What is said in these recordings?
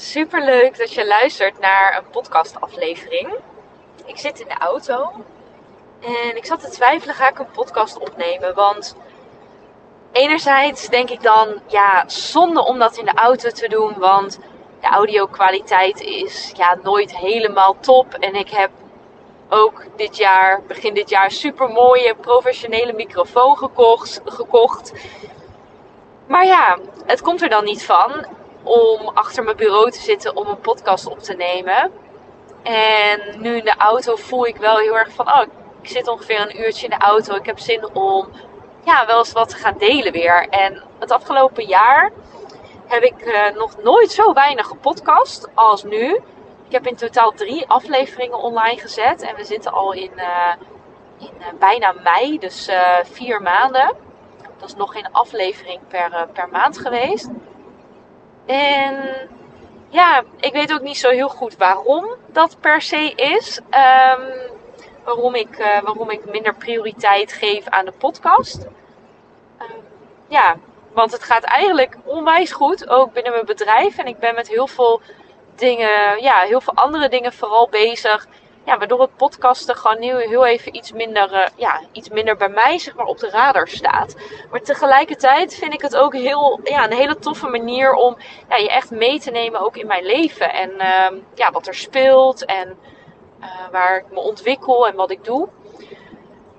Super leuk dat je luistert naar een podcastaflevering. Ik zit in de auto en ik zat te twijfelen: ga ik een podcast opnemen? Want enerzijds denk ik dan, ja, zonde om dat in de auto te doen, want de audio-kwaliteit is ja, nooit helemaal top. En ik heb ook dit jaar, begin dit jaar, super mooie professionele microfoon gekocht, gekocht. Maar ja, het komt er dan niet van om achter mijn bureau te zitten om een podcast op te nemen. En nu in de auto voel ik wel heel erg van, oh, ik zit ongeveer een uurtje in de auto. Ik heb zin om ja, wel eens wat te gaan delen weer. En het afgelopen jaar heb ik uh, nog nooit zo weinig gepodcast als nu. Ik heb in totaal drie afleveringen online gezet. En we zitten al in, uh, in uh, bijna mei, dus vier maanden. Dat is nog geen aflevering per, per maand geweest. En ja, ik weet ook niet zo heel goed waarom dat per se is. Um, waarom, ik, uh, waarom ik minder prioriteit geef aan de podcast. Uh, ja, want het gaat eigenlijk onwijs goed, ook binnen mijn bedrijf. En ik ben met heel veel dingen, ja, heel veel andere dingen vooral bezig ja, waardoor het podcasten gewoon heel, heel even iets minder, uh, ja, iets minder bij mij zeg maar, op de radar staat. Maar tegelijkertijd vind ik het ook heel, ja, een hele toffe manier om ja, je echt mee te nemen ook in mijn leven. En uh, ja, wat er speelt en uh, waar ik me ontwikkel en wat ik doe.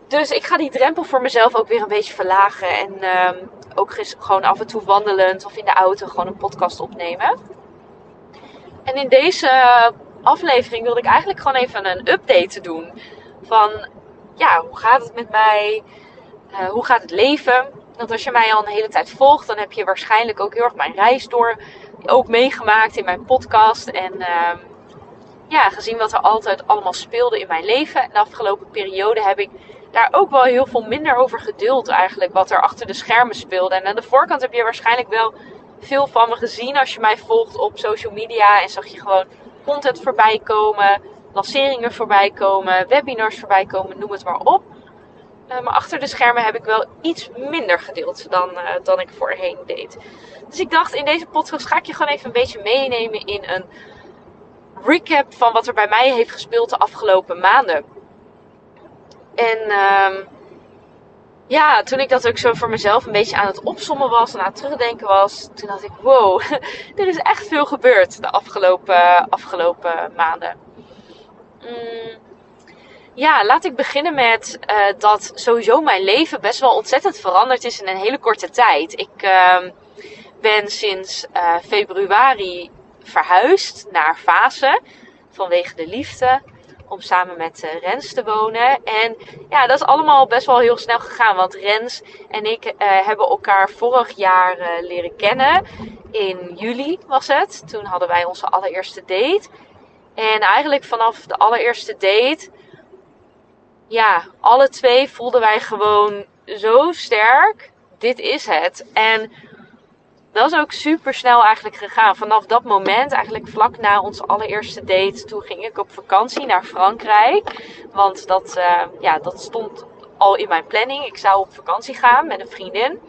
Dus ik ga die drempel voor mezelf ook weer een beetje verlagen. En uh, ook gewoon af en toe wandelend of in de auto gewoon een podcast opnemen. En in deze aflevering wilde ik eigenlijk gewoon even een update doen. Van ja, hoe gaat het met mij? Uh, hoe gaat het leven? Want als je mij al een hele tijd volgt, dan heb je waarschijnlijk ook heel erg mijn reis door ook meegemaakt in mijn podcast. En uh, ja, gezien wat er altijd allemaal speelde in mijn leven. En de afgelopen periode heb ik daar ook wel heel veel minder over geduld eigenlijk. Wat er achter de schermen speelde. En aan de voorkant heb je waarschijnlijk wel veel van me gezien als je mij volgt op social media. En zag je gewoon content voorbij komen, lanceringen voorbij komen, webinars voorbij komen, noem het maar op. Uh, maar achter de schermen heb ik wel iets minder gedeeld dan, uh, dan ik voorheen deed. Dus ik dacht, in deze podcast ga ik je gewoon even een beetje meenemen in een recap van wat er bij mij heeft gespeeld de afgelopen maanden. En uh, ja, toen ik dat ook zo voor mezelf een beetje aan het opsommen was en aan het terugdenken was, toen dacht ik, wow, er is echt veel gebeurd de afgelopen, afgelopen maanden. Mm, ja, laat ik beginnen met uh, dat sowieso mijn leven best wel ontzettend veranderd is in een hele korte tijd. Ik uh, ben sinds uh, februari verhuisd naar Fase vanwege de liefde om samen met uh, Rens te wonen. En ja, dat is allemaal best wel heel snel gegaan. Want Rens en ik uh, hebben elkaar vorig jaar uh, leren kennen. In juli was het. Toen hadden wij onze allereerste date. En eigenlijk vanaf de allereerste date, ja, alle twee voelden wij gewoon zo sterk. Dit is het. En dat is ook super snel eigenlijk gegaan. Vanaf dat moment, eigenlijk vlak na onze allereerste date, toen ging ik op vakantie naar Frankrijk. Want dat, uh, ja, dat stond al in mijn planning. Ik zou op vakantie gaan met een vriendin.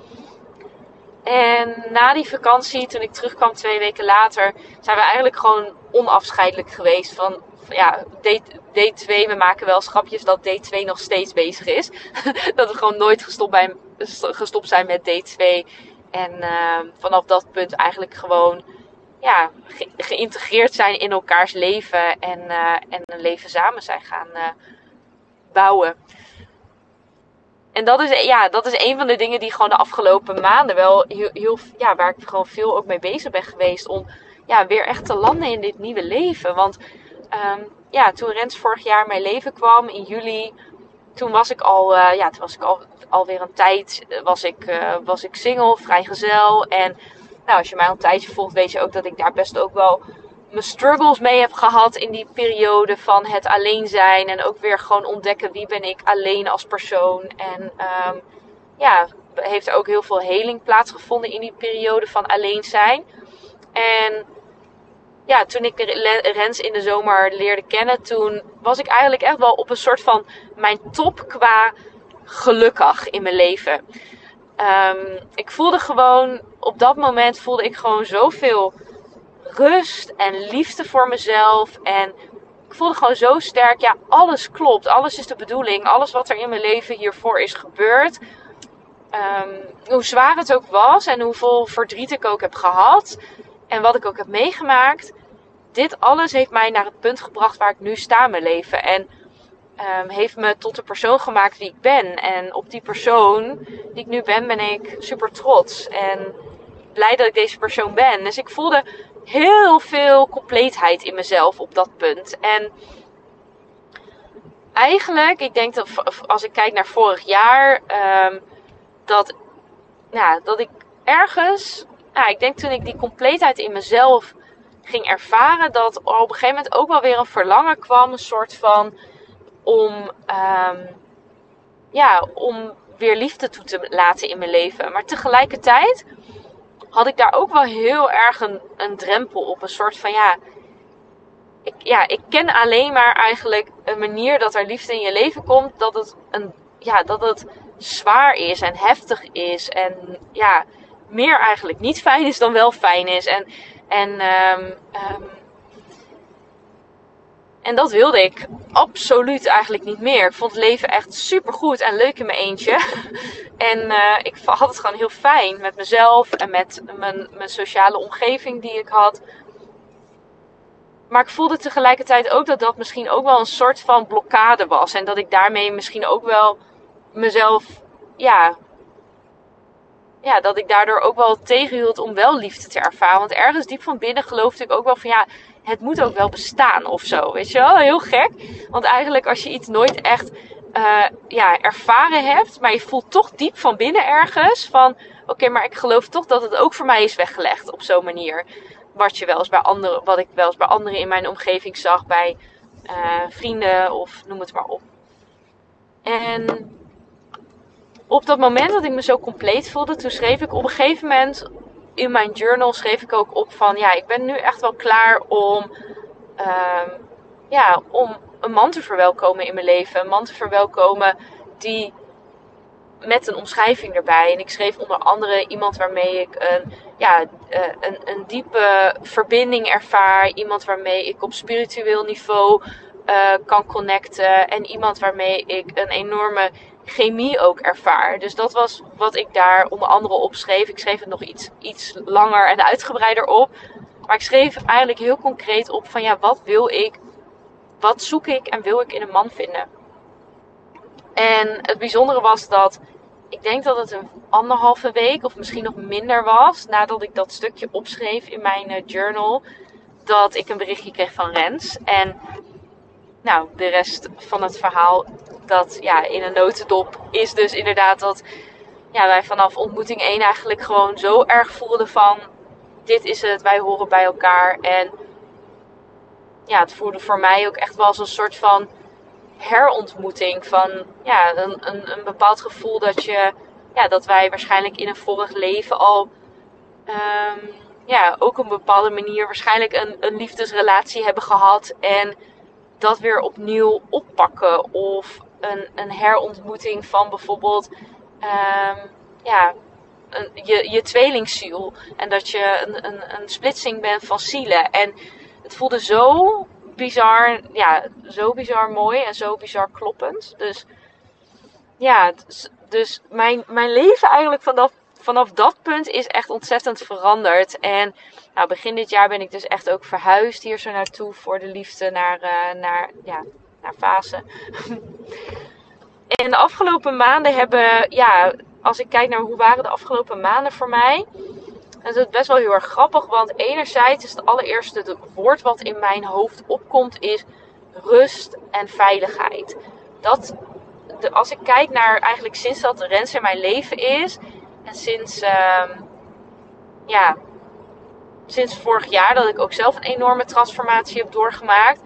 En na die vakantie, toen ik terugkwam twee weken later, zijn we eigenlijk gewoon onafscheidelijk geweest van, ja, date, date 2. We maken wel schapjes dat date 2 nog steeds bezig is. dat we gewoon nooit gestopt, gestopt zijn met date 2. En uh, vanaf dat punt eigenlijk gewoon ja, ge geïntegreerd zijn in elkaars leven en, uh, en een leven samen zijn gaan uh, bouwen. En dat is, ja, dat is een van de dingen die gewoon de afgelopen maanden wel heel, heel ja, waar ik gewoon veel ook mee bezig ben geweest. Om ja, weer echt te landen in dit nieuwe leven. Want um, ja, toen Rens vorig jaar mijn leven kwam in juli, toen was ik al, uh, ja, toen was ik al alweer een tijd was ik, uh, was ik single, vrijgezel. En nou, als je mij al een tijdje volgt, weet je ook dat ik daar best ook wel mijn struggles mee heb gehad in die periode van het alleen zijn. En ook weer gewoon ontdekken wie ben ik alleen als persoon. En um, ja, heeft er ook heel veel heling plaatsgevonden in die periode van alleen zijn. En ja, toen ik Rens in de zomer leerde kennen, toen was ik eigenlijk echt wel op een soort van mijn top qua gelukkig in mijn leven. Um, ik voelde gewoon, op dat moment voelde ik gewoon zoveel rust en liefde voor mezelf. En ik voelde gewoon zo sterk, ja, alles klopt. Alles is de bedoeling. Alles wat er in mijn leven hiervoor is gebeurd. Ehm, hoe zwaar het ook was en hoeveel verdriet ik ook heb gehad. En wat ik ook heb meegemaakt. Dit alles heeft mij naar het punt gebracht waar ik nu sta in mijn leven. En um, heeft me tot de persoon gemaakt die ik ben. En op die persoon die ik nu ben, ben ik super trots. En blij dat ik deze persoon ben. Dus ik voelde heel veel compleetheid in mezelf op dat punt. En eigenlijk, ik denk dat als ik kijk naar vorig jaar, um, dat, ja, dat ik ergens, ik denk toen ik die compleetheid in mezelf ging ervaren, dat er op een gegeven moment ook wel weer een verlangen kwam, een soort van om, um, ja, om weer liefde toe te laten in mijn leven. Maar tegelijkertijd had ik daar ook wel heel erg een, een drempel op. Een soort van ja ik, ja, ik ken alleen maar eigenlijk een manier dat er liefde in je leven komt. Dat het, een, ja, dat het zwaar is en heftig is. En ja, meer eigenlijk niet fijn is dan wel fijn is. En, en um, um, en dat wilde ik absoluut eigenlijk niet meer. Ik vond het leven echt super goed en leuk in mijn eentje. en uh, ik had het gewoon heel fijn met mezelf en met mijn, mijn sociale omgeving die ik had. Maar ik voelde tegelijkertijd ook dat dat misschien ook wel een soort van blokkade was. En dat ik daarmee misschien ook wel mezelf, ja, ja, dat ik daardoor ook wel tegenhield om wel liefde te ervaren. Want ergens diep van binnen geloofde ik ook wel van ja, het moet ook wel bestaan of zo. Weet je wel? Heel gek. Want eigenlijk als je iets nooit echt uh, ja, ervaren hebt, maar je voelt toch diep van binnen ergens van oké, maar ik geloof toch dat het ook voor mij is weggelegd op zo'n manier. Wat je wel bij anderen, wat ik wel eens bij anderen in mijn omgeving zag, bij uh, vrienden of noem het maar op. En op dat moment dat ik me zo compleet voelde, toen schreef ik op een gegeven moment in mijn journal schreef ik ook op van ja, ik ben nu echt wel klaar om, uh, ja, om een man te verwelkomen in mijn leven. Een man te verwelkomen die met een omschrijving erbij. En ik schreef onder andere iemand waarmee ik een, ja, uh, een, een diepe verbinding ervaar. Iemand waarmee ik op spiritueel niveau uh, kan connecten. En iemand waarmee ik een enorme chemie ook ervaar. Dus dat was wat ik daar onder andere op schreef. Ik schreef het nog iets, iets langer en uitgebreider op. Maar ik schreef eigenlijk heel concreet op van ja, wat wil ik, wat zoek ik en wil ik in een man vinden. En het bijzondere was dat ik denk dat het een anderhalve week of misschien nog minder was nadat ik dat stukje opschreef in mijn eh, journal. Dat ik een berichtje kreeg van Rens. En nou, de rest van het verhaal dat ja, in een notendop is dus inderdaad dat ja, wij vanaf ontmoeting 1 eigenlijk gewoon zo erg voelden van dit is het, wij horen bij elkaar. En ja, het voelde voor mij ook echt wel als een soort van herontmoeting. Van ja, een, een, een bepaald gevoel dat je, ja, dat wij waarschijnlijk in een vorig leven al um, ja, ook een bepaalde manier waarschijnlijk een, een liefdesrelatie hebben gehad. En dat weer opnieuw oppakken. Of een, een herontmoeting van bijvoorbeeld um, ja, een, je, je tweelingziel. En dat je een, een, een splitsing bent van zielen. En het voelde zo bizar, ja, zo bizar mooi en zo bizar kloppend. Dus ja, dus, mijn, mijn leven eigenlijk vanaf, vanaf dat punt is echt ontzettend veranderd. En nou, begin dit jaar ben ik dus echt ook verhuisd hier zo naartoe voor de liefde naar, uh, naar, ja, naar fase. en de afgelopen maanden hebben, ja, als ik kijk naar hoe waren de afgelopen maanden voor mij. En dat is best wel heel erg grappig, want enerzijds is het allereerste woord wat in mijn hoofd opkomt, is rust en veiligheid. Dat, de, als ik kijk naar eigenlijk sinds dat Rens in mijn leven is, en sinds, uh, ja, sinds vorig jaar dat ik ook zelf een enorme transformatie heb doorgemaakt,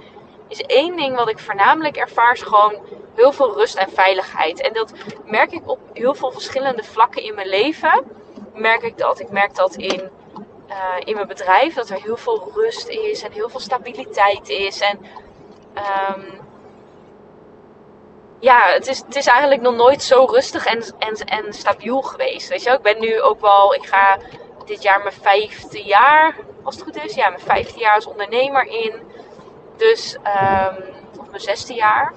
is één ding wat ik voornamelijk ervaar, is gewoon heel veel rust en veiligheid. En dat merk ik op heel veel verschillende vlakken in mijn leven. Merk ik dat. Ik merk dat in, uh, in mijn bedrijf, dat er heel veel rust is en heel veel stabiliteit is. En um, ja, het is, het is eigenlijk nog nooit zo rustig en, en, en stabiel geweest. Weet je, ik ben nu ook wel, ik ga dit jaar mijn vijfde jaar, als het goed is, ja, mijn vijfde jaar als ondernemer in. Dus, um, of mijn zesde jaar.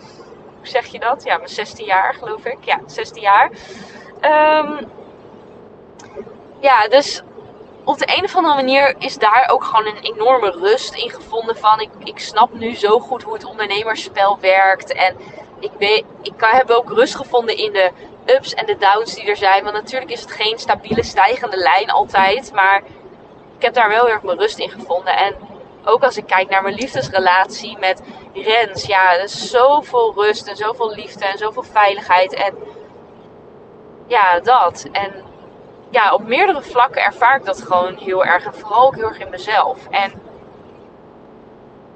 Hoe zeg je dat? Ja, mijn zesde jaar geloof ik. Ja, zesde jaar. Um, ja, dus op de een of andere manier is daar ook gewoon een enorme rust in gevonden van. Ik, ik snap nu zo goed hoe het ondernemerspel werkt. En ik, weet, ik heb ook rust gevonden in de ups en de downs die er zijn. Want natuurlijk is het geen stabiele stijgende lijn altijd. Maar ik heb daar wel heel erg mijn rust in gevonden. En ook als ik kijk naar mijn liefdesrelatie met Rens. Ja, er is zoveel rust en zoveel liefde en zoveel veiligheid. En ja, dat. En ja, op meerdere vlakken ervaar ik dat gewoon heel erg. En vooral ook heel erg in mezelf. En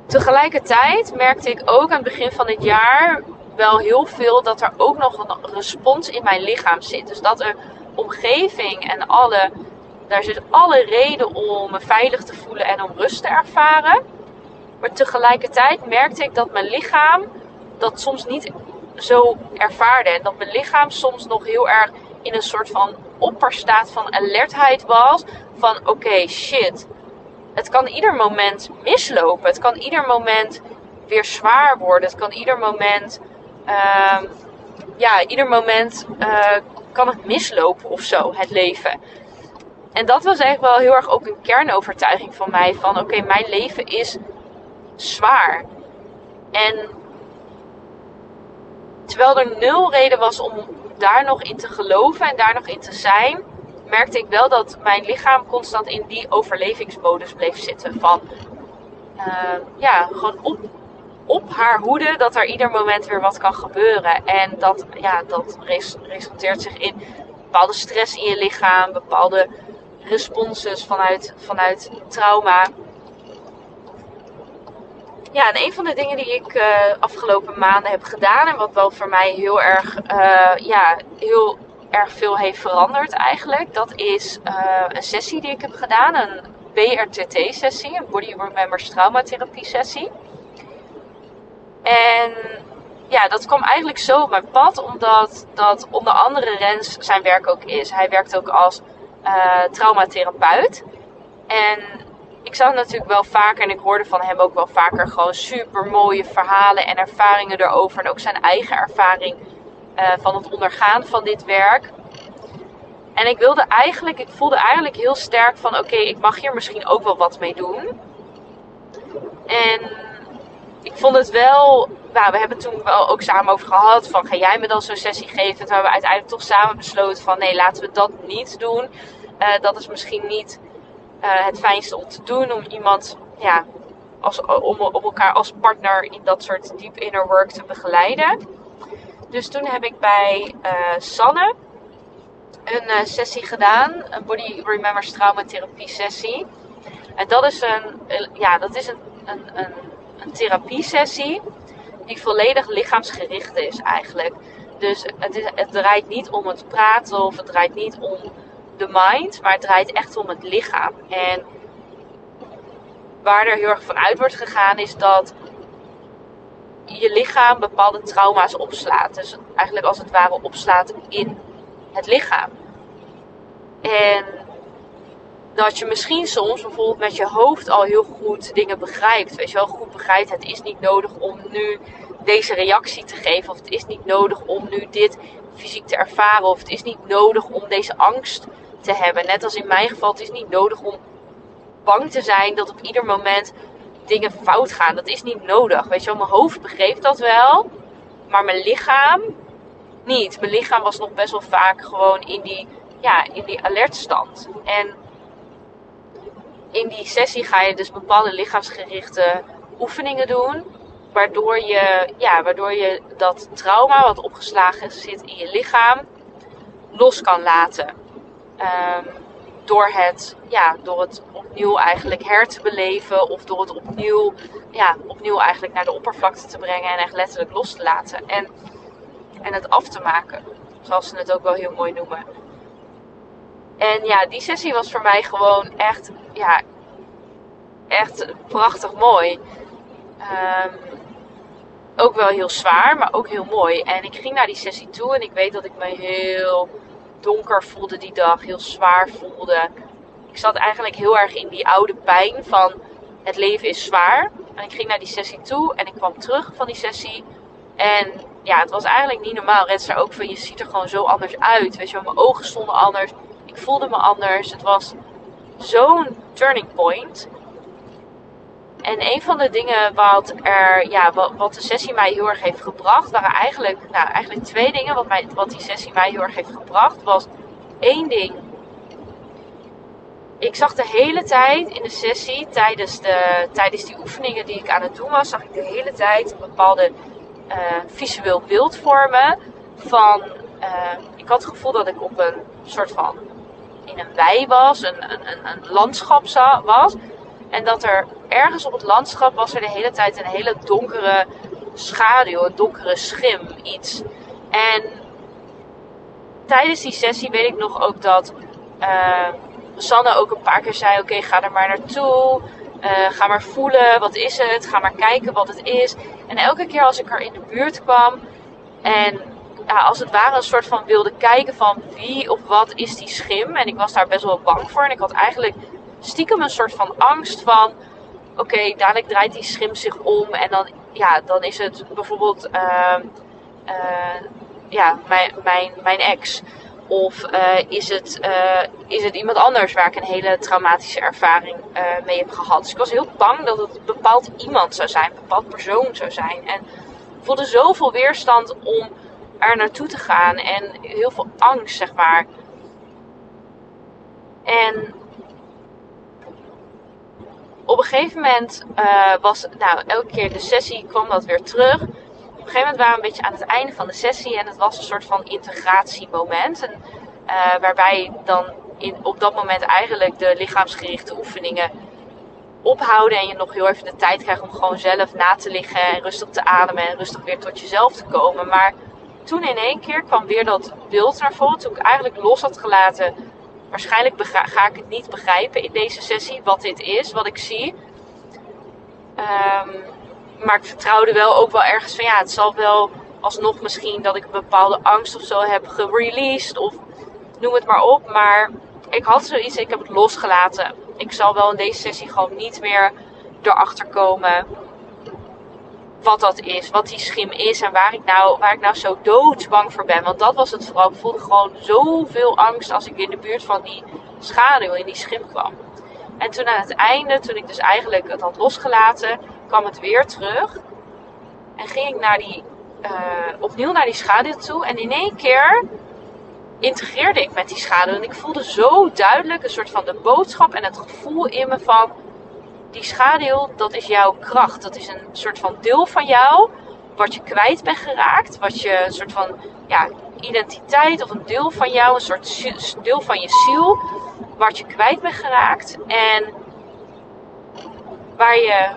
tegelijkertijd merkte ik ook aan het begin van dit jaar wel heel veel dat er ook nog een respons in mijn lichaam zit. Dus dat de omgeving en alle, daar zit alle reden om me veilig te voelen en om rust te ervaren. Maar tegelijkertijd merkte ik dat mijn lichaam dat soms niet zo ervaarde. En dat mijn lichaam soms nog heel erg in een soort van opperstaat van alertheid was. Van oké, shit. Het kan ieder moment mislopen. Het kan ieder moment weer zwaar worden. Het kan ieder moment. Uh, ja, ieder moment uh, kan het mislopen of zo, het leven. En dat was eigenlijk wel heel erg ook een kernovertuiging van mij. Van oké, mijn leven is zwaar. En terwijl er nul reden was om daar nog in te geloven en daar nog in te zijn, merkte ik wel dat mijn lichaam constant in die overlevingsmodus bleef zitten. Van uh, ja, gewoon op, op haar hoede dat er ieder moment weer wat kan gebeuren. En dat, ja, dat resulteert zich in bepaalde stress in je lichaam, bepaalde responses vanuit, vanuit trauma. Ja, en een van de dingen die ik uh, afgelopen maanden heb gedaan en wat wel voor mij heel erg, uh, ja, heel erg veel heeft veranderd eigenlijk, dat is uh, een sessie die ik heb gedaan, een BRTT-sessie, een Body Remembers Traumatherapie sessie. En ja, dat kwam eigenlijk zo op mijn pad, omdat dat onder andere Rens zijn werk ook is. Hij werkt ook als traumatherapeut. En ik zag natuurlijk wel vaker en ik hoorde van hem ook wel vaker gewoon super mooie verhalen en ervaringen erover. En ook zijn eigen ervaring uh, van het ondergaan van dit werk. En ik wilde eigenlijk, ik voelde eigenlijk heel sterk van oké, ik mag hier misschien ook wel wat mee doen. En ik vond het wel, nou, we hebben toen wel ook samen over gehad van ga jij me dan zo'n sessie geven? Toen hebben we uiteindelijk toch samen besloten van nee, laten we dat niet doen. Uh, dat is misschien niet uh, het fijnste om te doen. Om iemand, ja, als, om, om elkaar als partner in dat soort deep inner work te begeleiden. Dus toen heb ik bij uh, Sanne een sessie gedaan. Een Body Remembers Traumatherapie sessie. En dat is een, ja, dat is een, een, een, een therapie sessie die volledig lichaamsgericht is eigenlijk. Dus het, het draait niet om het praten of het draait niet om de mind, maar het draait echt om het lichaam. En waar er heel erg van uit wordt gegaan is dat je lichaam bepaalde trauma's opslaat. Dus eigenlijk als het ware opslaat in het lichaam. En dat je misschien soms bijvoorbeeld met je hoofd al heel goed dingen begrijpt. Weet je wel, goed begrijpt. Het is niet nodig om nu deze reactie te geven. Of het is niet nodig om nu dit fysiek te ervaren. Of het is niet nodig om deze angst te hebben. Net als in mijn geval, het is niet nodig om bang te zijn dat op ieder moment dingen fout gaan. Dat is niet nodig. Weet je wel, mijn hoofd begreep dat wel, maar mijn lichaam niet. Mijn lichaam was nog best wel vaak gewoon in die, ja, in die alertstand. En in die sessie ga je dus bepaalde lichaamsgerichte oefeningen doen. Waardoor je, ja, waardoor je dat trauma wat opgeslagen zit in je lichaam los kan laten. Um, door, het, ja, door het opnieuw eigenlijk her te beleven of door het opnieuw, ja, opnieuw eigenlijk naar de oppervlakte te brengen en echt letterlijk los te laten. En, en het af te maken, zoals ze het ook wel heel mooi noemen. En ja, die sessie was voor mij gewoon echt, ja, echt prachtig mooi. Um, ook wel heel zwaar, maar ook heel mooi. En ik ging naar die sessie toe en ik weet dat ik me heel donker voelde die dag, heel zwaar voelde. ik zat eigenlijk heel erg in die oude pijn van het leven is zwaar. En ik ging naar die sessie toe en ik kwam terug van die sessie. En ja, het was eigenlijk niet normaal. Red zei ook van je ziet er gewoon zo anders uit. Weet je mijn ogen stonden anders. Ik voelde me anders. Het was zo'n turning point. En een van de dingen wat, er, ja, wat, wat, de sessie mij heel erg heeft gebracht, waren eigenlijk, nou, eigenlijk twee dingen wat, mij, wat die sessie mij heel erg heeft gebracht. Was één ding. Ik zag de hele tijd in de sessie, tijdens, de, tijdens die oefeningen die ik aan het doen was, zag ik de hele tijd bepaalde uh, visueel beeld vormen. Van, uh, ik had het gevoel dat ik op een soort van, in een wei was, een, een, een, landschap was. En dat er ergens op het landschap was er de hele tijd een hele donkere schaduw, een donkere schim, iets. En tijdens die sessie weet ik nog ook dat uh, Sanne ook een paar keer zei: Oké, ga er maar naartoe. Uh, ga maar voelen, wat is het? Ga maar kijken wat het is. En elke keer als ik er in de buurt kwam en ja, als het ware een soort van wilde kijken van wie of wat is die schim. En ik was daar best wel bang voor. En ik had eigenlijk stiekem een soort van angst van... Oké, dadelijk draait die schim zich om en dan, ja, dan is het bijvoorbeeld uh, uh, ja, mijn, mijn, mijn ex. Of uh, is, het, uh, is het iemand anders waar ik een hele traumatische ervaring mee heb gehad. Dus ik was heel bang dat het bepaald iemand zou zijn, een bepaald persoon zou zijn. En ik voelde zoveel weerstand om er naartoe te gaan en heel veel angst, zeg maar. En op een gegeven moment uh, was, nou, elke keer de sessie kwam dat weer terug. Op een gegeven moment waren we een beetje aan het einde van de sessie en het was een soort van integratiemoment. En, uh, waarbij dan in, op dat moment eigenlijk de lichaamsgerichte oefeningen ophouden en je nog heel even de tijd krijgt om gewoon zelf na te liggen en rustig te ademen en rustig weer tot jezelf te komen. Maar toen in één keer kwam weer dat beeld naar voren, toen ik eigenlijk los had gelaten Waarschijnlijk ga ik het niet begrijpen in deze sessie wat dit is, wat ik zie. Um, maar ik vertrouwde wel ook wel ergens van ja, het zal wel alsnog misschien dat ik een bepaalde angst of zo heb gereleased of noem het maar op. Maar ik had zoiets, ik heb het losgelaten. Ik zal wel in deze sessie gewoon niet meer erachter komen wat dat is, wat die schim is en waar ik nou, waar ik nou zo doodsbang voor ben. Want dat was het vooral. Ik voelde gewoon zoveel angst als ik in de buurt van die schaduw, in die schim kwam. En toen aan het einde, toen ik dus eigenlijk het had losgelaten, kwam het weer terug. En ging ik naar die, uh, opnieuw naar die schaduw toe. En in één keer integreerde ik met die schaduw. En ik voelde zo duidelijk een soort van de boodschap en het gevoel in me van die schaduw, dat is jouw kracht. Dat is een soort van deel van jou, wat je kwijt bent geraakt. Wat je een soort van ja, identiteit of een deel van jou, een soort deel van je ziel, wat je kwijt bent geraakt. En waar je,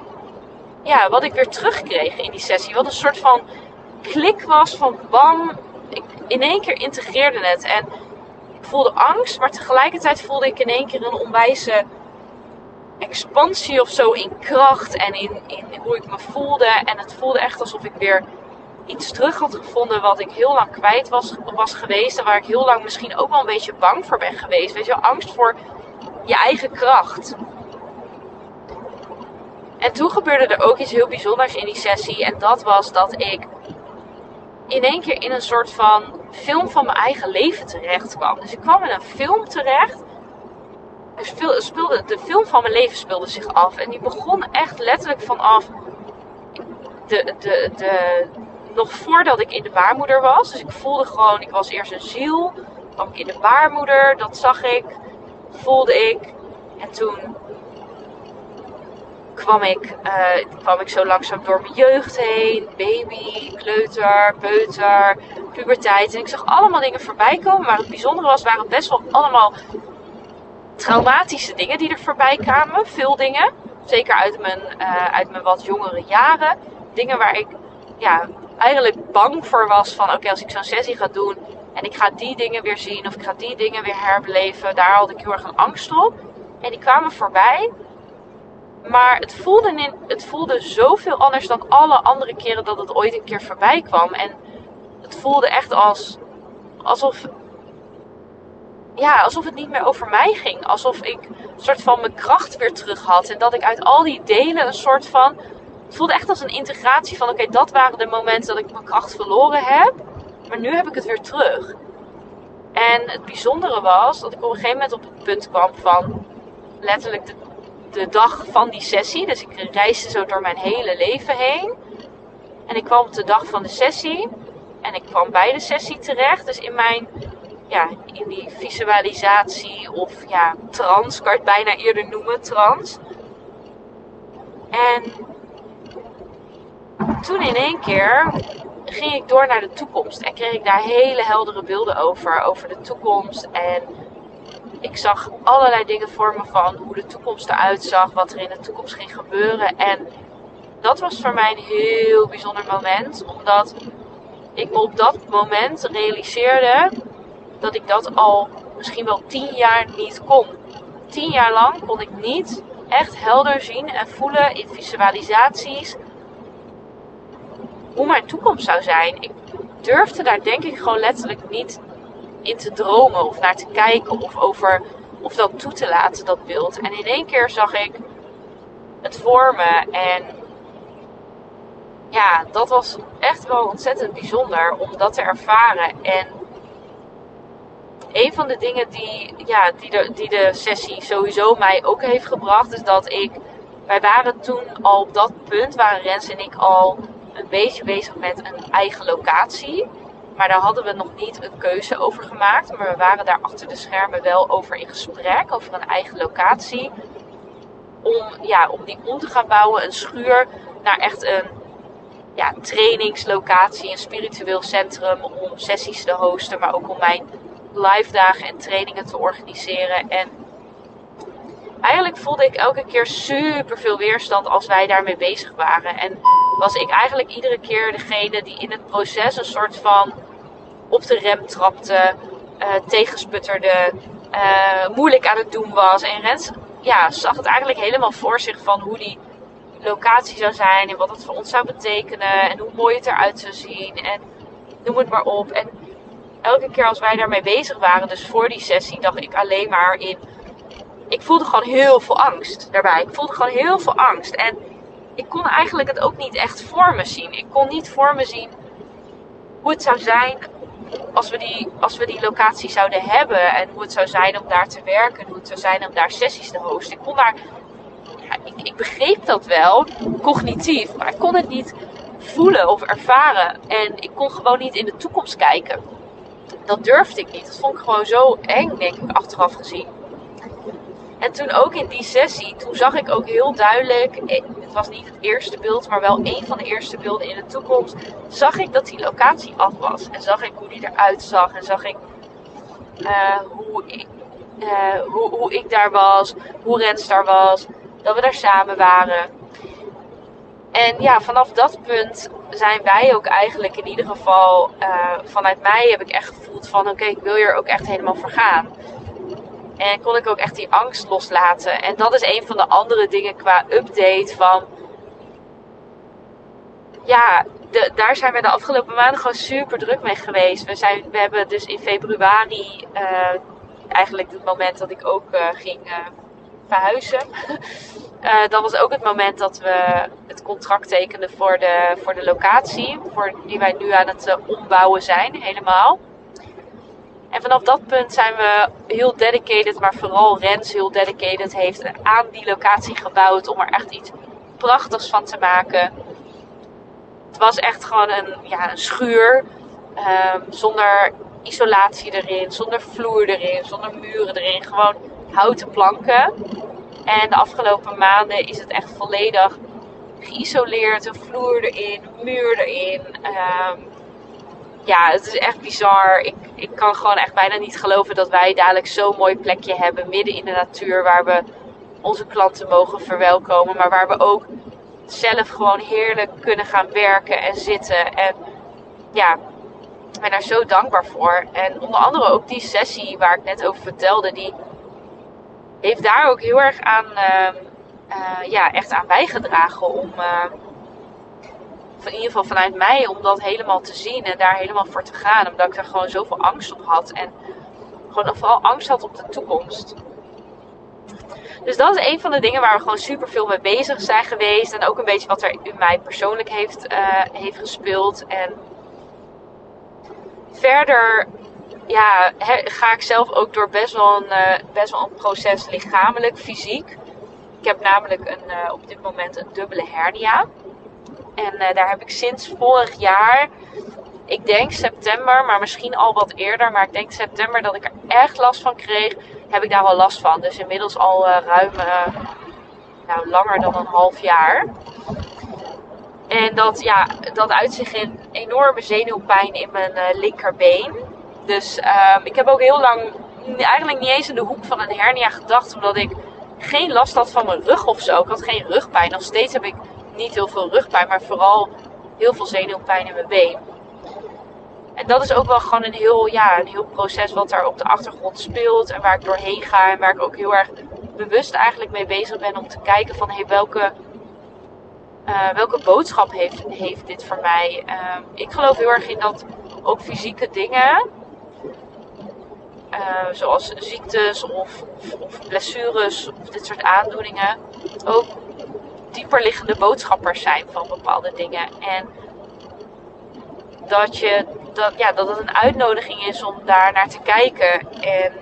ja, wat ik weer terugkreeg in die sessie. Wat een soort van klik was van bam. Ik in één keer integreerde het. En ik voelde angst, maar tegelijkertijd voelde ik in één keer een onwijze expansie of zo in kracht en in, in hoe ik me voelde. En het voelde echt alsof ik weer iets terug had gevonden wat ik heel lang kwijt was, was geweest. En waar ik heel lang misschien ook wel een beetje bang voor ben geweest. Weet je, angst voor je eigen kracht. En toen gebeurde er ook iets heel bijzonders in die sessie. En dat was dat ik in één keer in een soort van film van mijn eigen leven terecht kwam. Dus ik kwam in een film terecht speelde, de film van mijn leven speelde zich af. En die begon echt letterlijk vanaf de, de, de, nog voordat ik in de baarmoeder was. Dus ik voelde gewoon, ik was eerst een ziel. kwam ik in de baarmoeder, dat zag ik, voelde ik. En toen kwam ik, uh, kwam ik zo langzaam door mijn jeugd heen. Baby, kleuter, peuter, puberteit. En ik zag allemaal dingen voorbij komen. Maar het bijzondere was, waren best wel allemaal traumatische dingen die er voorbij kwamen. Veel dingen. Zeker uit mijn, uh, uit mijn wat jongere jaren. Dingen waar ik ja, eigenlijk bang voor was van oké, als ik zo'n sessie ga doen en ik ga die dingen weer zien of ik ga die dingen weer herbeleven, daar had ik heel erg een angst op. En die kwamen voorbij. Maar het voelde, in, het voelde zoveel anders dan alle andere keren dat het ooit een keer voorbij kwam. En het voelde echt als, alsof ja, alsof het niet meer over mij ging. Alsof ik een soort van mijn kracht weer terug had. En dat ik uit al die delen een soort van. Het voelde echt als een integratie van: oké, dat waren de momenten dat ik mijn kracht verloren heb. Maar nu heb ik het weer terug. En het bijzondere was dat ik op een gegeven moment op het punt kwam van letterlijk de, de dag van die sessie. Dus ik reisde zo door mijn hele leven heen. En ik kwam op de dag van de sessie. En ik kwam bij de sessie terecht. Dus in mijn, ja, in die visualisatie of ja, trance, kan het bijna eerder noemen, trance. En toen in één keer ging ik door naar de toekomst. En kreeg ik daar hele heldere beelden over. Over de toekomst. En ik zag allerlei dingen voor me van hoe de toekomst eruit zag. Wat er in de toekomst ging gebeuren. En dat was voor mij een heel bijzonder moment. Omdat ik me op dat moment realiseerde dat ik dat al misschien wel tien jaar niet kon. Tien jaar lang kon ik niet echt helder zien en voelen in visualisaties hoe mijn toekomst zou zijn. Ik durfde daar denk ik gewoon letterlijk niet in te dromen of naar te kijken of over of dat toe te laten, dat beeld. En in één keer zag ik het voor me en ja, dat was echt wel ontzettend bijzonder om dat te ervaren. En een van de dingen die, ja, die, de, die de sessie sowieso mij ook heeft gebracht, is dat ik. Wij waren toen al op dat punt, waren Rens en ik al een beetje bezig met een eigen locatie. Maar daar hadden we nog niet een keuze over gemaakt. Maar we waren daar achter de schermen wel over in gesprek, over een eigen locatie. Om, ja, om die om te gaan bouwen, een schuur, naar echt een ja, trainingslocatie, een spiritueel centrum om sessies te hosten, maar ook om mijn live dagen en trainingen te organiseren. En eigenlijk voelde ik elke keer super veel weerstand als wij daarmee bezig waren. En was ik eigenlijk iedere keer degene die in het proces een soort van op de rem trapte, uh, tegensputterde, uh, moeilijk aan het doen was. En Rens ja, zag het eigenlijk helemaal voor zich van hoe die locatie zou zijn en wat het voor ons zou betekenen en hoe mooi het eruit zou zien en noem het maar op. En elke keer als wij daarmee bezig waren, dus voor die sessie, dacht ik alleen maar in. Ik voelde gewoon heel veel angst daarbij. Ik voelde gewoon heel veel angst. En ik kon eigenlijk het ook niet echt voor me zien. Ik kon niet voor me zien hoe het zou zijn als we die, als we die locatie zouden hebben. En hoe het zou zijn om daar te werken. Hoe het zou zijn om daar sessies te hosten. Ik kon daar ja, ik, ik begreep dat wel, cognitief, maar ik kon het niet voelen of ervaren. En ik kon gewoon niet in de toekomst kijken. Dat durfde ik niet. Dat vond ik gewoon zo eng, denk ik, achteraf gezien. En toen ook in die sessie, toen zag ik ook heel duidelijk, eh, het was niet het eerste beeld, maar wel een van de eerste beelden in de toekomst, zag ik dat die locatie af was. En zag ik hoe die eruit zag en zag ik uh, hoe, ik, uh, hoe, hoe ik daar was, hoe Rens daar was dat we daar samen waren. En ja, vanaf dat punt zijn wij ook eigenlijk in ieder geval, uh, vanuit mij heb ik echt gevoeld van oké, ik wil hier ook echt helemaal voor gaan. En kon ik ook echt die angst loslaten. En dat is een van de andere dingen qua update van. Ja, de, daar zijn we de afgelopen maanden gewoon super druk mee geweest. We, zijn, we hebben dus in februari, uh, eigenlijk het moment dat ik ook uh, ging verhuizen. Uh, dat was ook het moment dat we het contract tekenden voor de, voor de locatie. Voor, die wij nu aan het uh, ombouwen zijn, helemaal. En vanaf dat punt zijn we heel dedicated, maar vooral Rens heel dedicated heeft aan die locatie gebouwd om er echt iets prachtigs van te maken. Het was echt gewoon een, ja, een schuur um, zonder isolatie erin, zonder vloer erin, zonder muren erin. Gewoon houten planken. En de afgelopen maanden is het echt volledig geïsoleerd. Een vloer erin, muur erin. Um, ja, het is echt bizar. Ik, ik kan gewoon echt bijna niet geloven dat wij dadelijk zo'n mooi plekje hebben. Midden in de natuur waar we onze klanten mogen verwelkomen. Maar waar we ook zelf gewoon heerlijk kunnen gaan werken en zitten. En ja, ik ben daar zo dankbaar voor. En onder andere ook die sessie waar ik net over vertelde. Die heeft daar ook heel erg aan, uh, uh, ja, echt aan bijgedragen om, uh, in ieder geval vanuit mij, om dat helemaal te zien en daar helemaal voor te gaan. Omdat ik daar gewoon zoveel angst op had. En gewoon vooral angst had op de toekomst. Dus dat is een van de dingen waar we gewoon super veel mee bezig zijn geweest. En ook een beetje wat er in mij persoonlijk heeft, uh, heeft gespeeld. En verder ja, ga ik zelf ook door best wel, een, uh, best wel een proces lichamelijk, fysiek. Ik heb namelijk een, uh, op dit moment een dubbele hernia. En daar heb ik sinds vorig jaar ik denk september, maar misschien al wat eerder. Maar ik denk september dat ik er echt last van kreeg. Heb ik daar wel last van. Dus inmiddels al ruim, nou langer dan een half jaar. En dat, ja, dat uit zich in enorme zenuwpijn in mijn linkerbeen. Dus uh, ik heb ook heel lang eigenlijk niet eens in de hoek van een hernia gedacht. Omdat ik geen last had van mijn rug of zo. Ik had geen rugpijn. Nog steeds heb ik niet heel veel rugpijn. Maar vooral heel veel zenuwpijn in mijn been. En dat is ook wel gewoon een heel, ja, een heel proces wat daar op de achtergrond speelt. En waar ik doorheen ga. En waar ik ook heel erg bewust eigenlijk mee bezig ben om te kijken van hey, welke, uh, welke boodschap heeft, heeft dit voor mij. Uh, ik geloof heel erg in dat ook fysieke dingen. Uh, zoals ziektes of, blessures of dit soort aandoeningen. Ook dieperliggende boodschappers zijn van bepaalde dingen. En dat, je, dat, ja, dat het een uitnodiging is om daar naar te kijken. En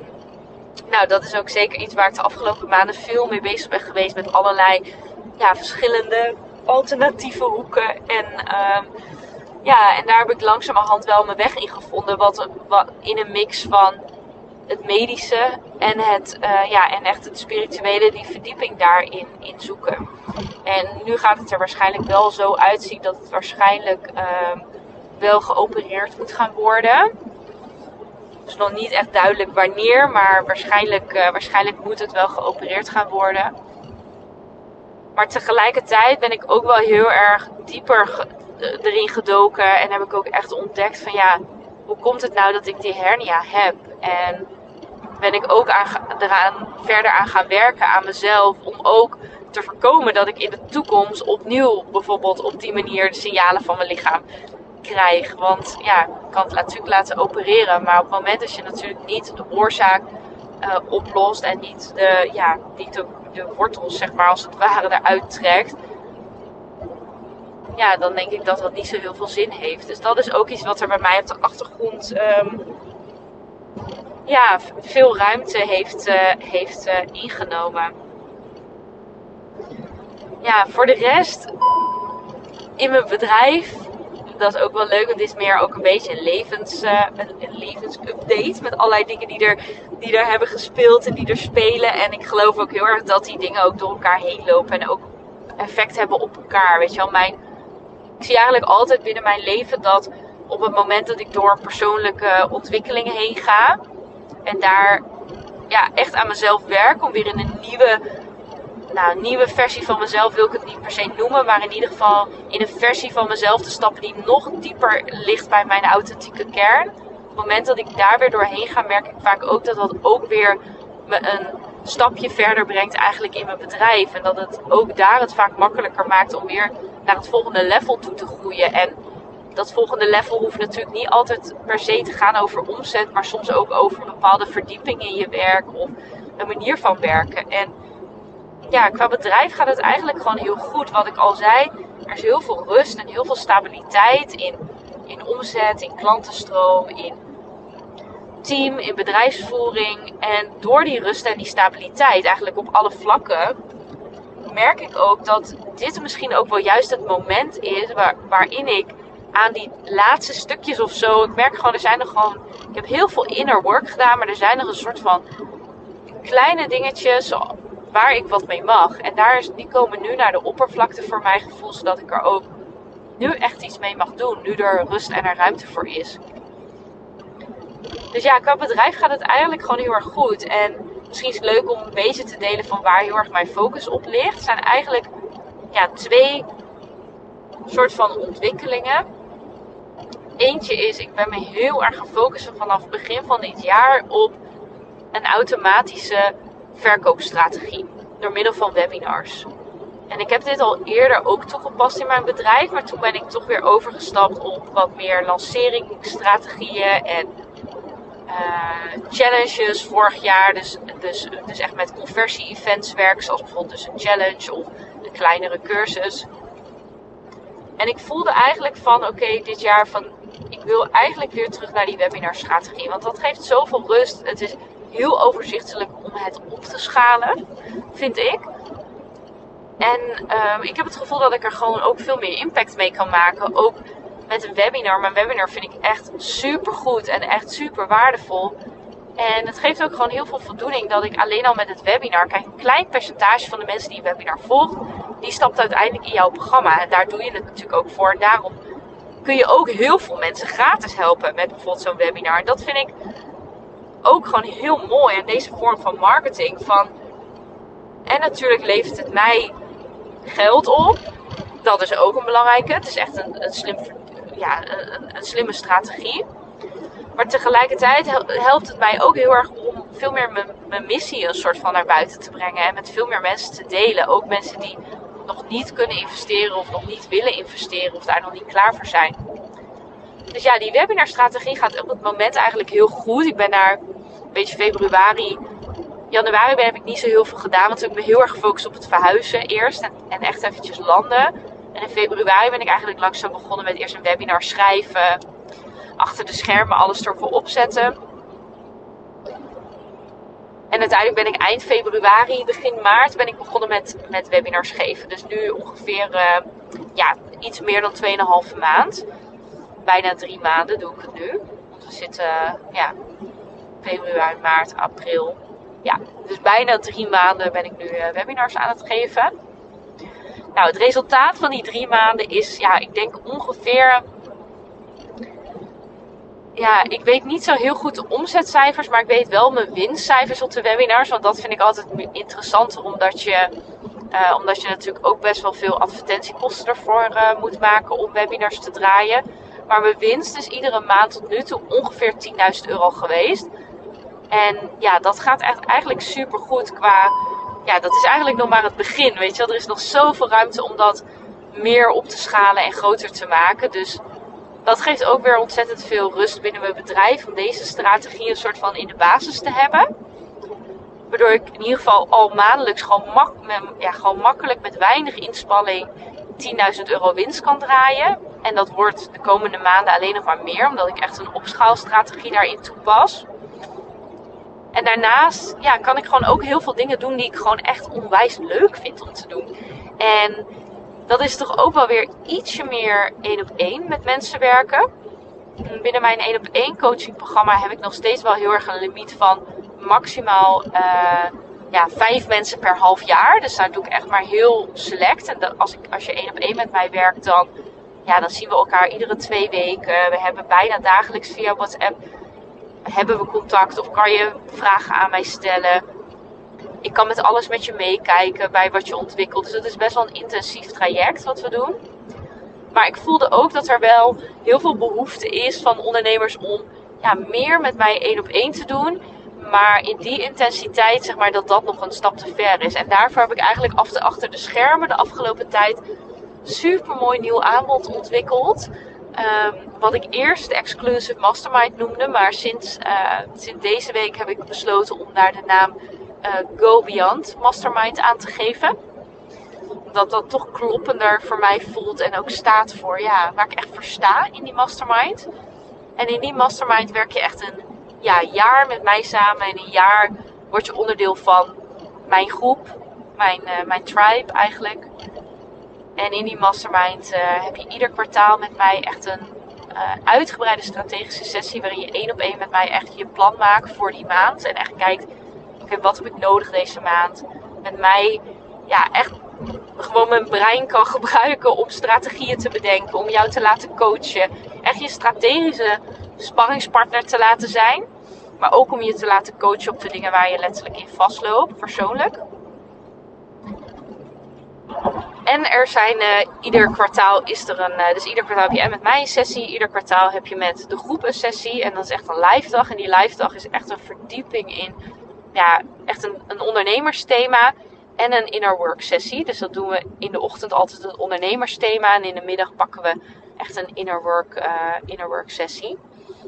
nou, dat is ook zeker iets waar ik de afgelopen maanden veel mee bezig ben geweest. Met allerlei ja, verschillende alternatieve hoeken. En, um, ja, en daar heb ik langzamerhand wel mijn weg in gevonden. Wat, wat in een mix van het medische en, het, uh, ja, en echt het spirituele, die verdieping daarin in zoeken. En nu gaat het er waarschijnlijk wel zo uitzien dat het waarschijnlijk um, wel geopereerd moet gaan worden. Het is nog niet echt duidelijk wanneer, maar waarschijnlijk, uh, waarschijnlijk moet het wel geopereerd gaan worden. Maar tegelijkertijd ben ik ook wel heel erg dieper ge erin gedoken en heb ik ook echt ontdekt van ja, hoe komt het nou dat ik die hernia heb? En ben ik ook aan, eraan, verder aan gaan werken aan mezelf om ook te voorkomen dat ik in de toekomst opnieuw bijvoorbeeld op die manier de signalen van mijn lichaam krijg. Want ja, ik kan het natuurlijk laten opereren. Maar op het moment dat je natuurlijk niet de oorzaak uh, oplost en niet de, ja, niet de, wortels, zeg maar, als het ware eruit trekt. Ja, dan denk ik dat dat niet zo heel veel zin heeft. Dus dat is ook iets wat er bij mij op de achtergrond um, ja, veel ruimte heeft, uh, heeft uh, ingenomen. Ja, voor de rest in mijn bedrijf dat is ook wel leuk. Want het is meer ook een beetje een, levens, uh, een, levensupdate. Met allerlei dingen die er, die er hebben gespeeld en die er spelen. En ik geloof ook heel erg dat die dingen ook door elkaar heen lopen. En ook effect hebben op elkaar. Weet je wel, mijn, ik zie eigenlijk altijd binnen mijn leven dat op het moment dat ik door persoonlijke ontwikkelingen heen ga. En daar ja, echt aan mezelf werk om weer in een nieuwe nou, nieuwe versie van mezelf wil ik het niet per se noemen, maar in ieder geval in een versie van mezelf te stappen die nog dieper ligt bij mijn authentieke kern. Op het moment dat ik daar weer doorheen ga, merk ik vaak ook dat dat ook weer me een stapje verder brengt eigenlijk in mijn bedrijf. En dat het ook daar het vaak makkelijker maakt om weer naar het volgende level toe te groeien. En dat volgende level hoeft natuurlijk niet altijd per se te gaan over omzet, maar soms ook over een bepaalde verdieping in je werk of een manier van werken. En ja, qua bedrijf gaat het eigenlijk gewoon heel goed. Wat ik al zei, er is heel veel rust en heel veel stabiliteit in, in omzet, in klantenstroom, in team, in bedrijfsvoering. En door die rust en die stabiliteit, eigenlijk op alle vlakken, merk ik ook dat dit misschien ook wel juist het moment is waar, waarin ik aan die laatste stukjes of zo. Ik merk gewoon, er zijn er gewoon. Ik heb heel veel inner work gedaan, maar er zijn er een soort van kleine dingetjes waar ik wat mee mag. En daar is, die komen nu naar de oppervlakte voor mijn gevoel, zodat ik er ook nu echt iets mee mag doen. Nu er rust en er ruimte voor is. Dus ja, qua bedrijf gaat het eigenlijk gewoon heel erg goed. En misschien is het leuk om een beetje te delen van waar heel erg mijn focus op ligt. Het zijn eigenlijk ja, twee soort van ontwikkelingen. Eentje is, ik ben me heel erg gefocust vanaf het begin van dit jaar op een automatische verkoopstrategie door middel van webinars. En ik heb dit al eerder ook toegepast in mijn bedrijf, maar toen ben ik toch weer overgestapt op wat meer lanceringsstrategieën en uh, challenges vorig jaar. Dus, dus, dus echt met conversie-events werken, zoals bijvoorbeeld dus een challenge of een kleinere cursus. En ik voelde eigenlijk van oké, dit jaar van ik wil eigenlijk weer terug naar die webinarstrategie. Want dat geeft zoveel rust. Het is heel overzichtelijk om het op te schalen, vind ik. En um, ik heb het gevoel dat ik er gewoon ook veel meer impact mee kan maken. Ook met een webinar. Mijn webinar vind ik echt super goed en echt super waardevol. En het geeft ook gewoon heel veel voldoening dat ik alleen al met het webinar, kijk, een klein percentage van de mensen die een webinar volgt, die stapt uiteindelijk in jouw programma. En daar doe je het natuurlijk ook voor. En daarom kun je ook heel veel mensen gratis helpen met bijvoorbeeld zo'n webinar. Dat vind ik ook gewoon heel mooi. En deze vorm van marketing van. En natuurlijk levert het mij geld op. Dat is ook een belangrijke. Het is echt een, een, slim, ja, een, een slimme strategie. Maar tegelijkertijd helpt het mij ook heel erg om veel meer mijn, mijn missie een soort van naar buiten te brengen. En met veel meer mensen te delen. Ook mensen die nog niet kunnen investeren of nog niet willen investeren of daar nog niet klaar voor zijn. Dus ja, die webinarstrategie gaat op het moment eigenlijk heel goed. Ik ben daar een beetje februari, januari heb ik niet zo heel veel gedaan. Want ik ben heel erg gefocust op het verhuizen eerst en, en echt eventjes landen. En in februari ben ik eigenlijk langzaam begonnen met eerst een webinar schrijven. Achter de schermen alles ervoor opzetten. En uiteindelijk ben ik eind februari, begin maart, ben ik begonnen met, met webinars geven. Dus nu ongeveer uh, ja, iets meer dan 2,5 maand. Bijna drie maanden doe ik het nu. Want we zitten uh, ja, februari, maart, april. Ja, dus bijna drie maanden ben ik nu uh, webinars aan het geven. Nou, het resultaat van die drie maanden is, ja, ik denk ongeveer ja, ik weet niet zo heel goed de omzetcijfers, maar ik weet wel mijn winstcijfers op de webinars. Want dat vind ik altijd interessanter, omdat je, uh, omdat je natuurlijk ook best wel veel advertentiekosten ervoor uh, moet maken om webinars te draaien. Maar mijn winst is iedere maand tot nu toe ongeveer 10.000 euro geweest. En ja, dat gaat echt eigenlijk super goed qua. Ja, dat is eigenlijk nog maar het begin. Weet je wel, er is nog zoveel ruimte om dat meer op te schalen en groter te maken. Dus dat geeft ook weer ontzettend veel rust binnen mijn bedrijf om deze strategie een soort van in de basis te hebben. Waardoor ik in ieder geval al maandelijks gewoon, mak ja, gewoon makkelijk met weinig inspanning 10.000 euro winst kan draaien. En dat wordt de komende maanden alleen nog maar meer, omdat ik echt een opschaalstrategie daarin toepas. En daarnaast ja, kan ik gewoon ook heel veel dingen doen die ik gewoon echt onwijs leuk vind om te doen. En dat is toch ook wel weer ietsje meer één op één met mensen werken. Binnen mijn één op één coaching programma heb ik nog steeds wel heel erg een limiet van maximaal uh, ja, vijf mensen per half jaar. Dus daar doe ik echt maar heel select. En als, ik, als je één op één met mij werkt, dan, ja, dan zien we elkaar iedere twee weken. We hebben bijna dagelijks via WhatsApp hebben we contact of kan je vragen aan mij stellen ik kan met alles met je meekijken bij wat je ontwikkelt. Dus het is best wel een intensief traject wat we doen. Maar ik voelde ook dat er wel heel veel behoefte is van ondernemers om ja, meer met mij één op één te doen. Maar in die intensiteit, zeg maar, dat dat nog een stap te ver is. En daarvoor heb ik eigenlijk achter de schermen de afgelopen tijd super mooi nieuw aanbod ontwikkeld. Um, wat ik eerst de Exclusive Mastermind noemde. Maar sinds, uh, sinds deze week heb ik besloten om daar de naam Go Beyond Mastermind aan te geven. Dat dat toch kloppender voor mij voelt en ook staat voor ja, waar ik echt voor sta in die mastermind. En in die mastermind werk je echt een ja, jaar met mij samen. En een jaar word je onderdeel van mijn groep, mijn, uh, mijn tribe eigenlijk. En in die mastermind uh, heb je ieder kwartaal met mij echt een uitgebreide strategische sessie. Waarin je één op één met mij echt je plan maakt voor die maand. En echt kijkt wat heb ik nodig deze maand. Met mij ja, echt gewoon mijn brein kan gebruiken om strategieën te bedenken, om jou te laten coachen. Echt je strategische sparringspartner te laten zijn. Maar ook om je te laten coachen op de dingen waar je letterlijk in vastloopt, persoonlijk. En er zijn uh, ieder kwartaal is er een. Uh, dus ieder kwartaal heb je en met mij een sessie. Ieder kwartaal heb je met de groep een sessie. En dat is echt een live dag. En die live dag is echt een verdieping in ja, echt een, een ondernemersthema en een inner work sessie. Dus dat doen we in de ochtend altijd een ondernemersthema. En in de middag pakken we echt een inner work, uh, inner work sessie.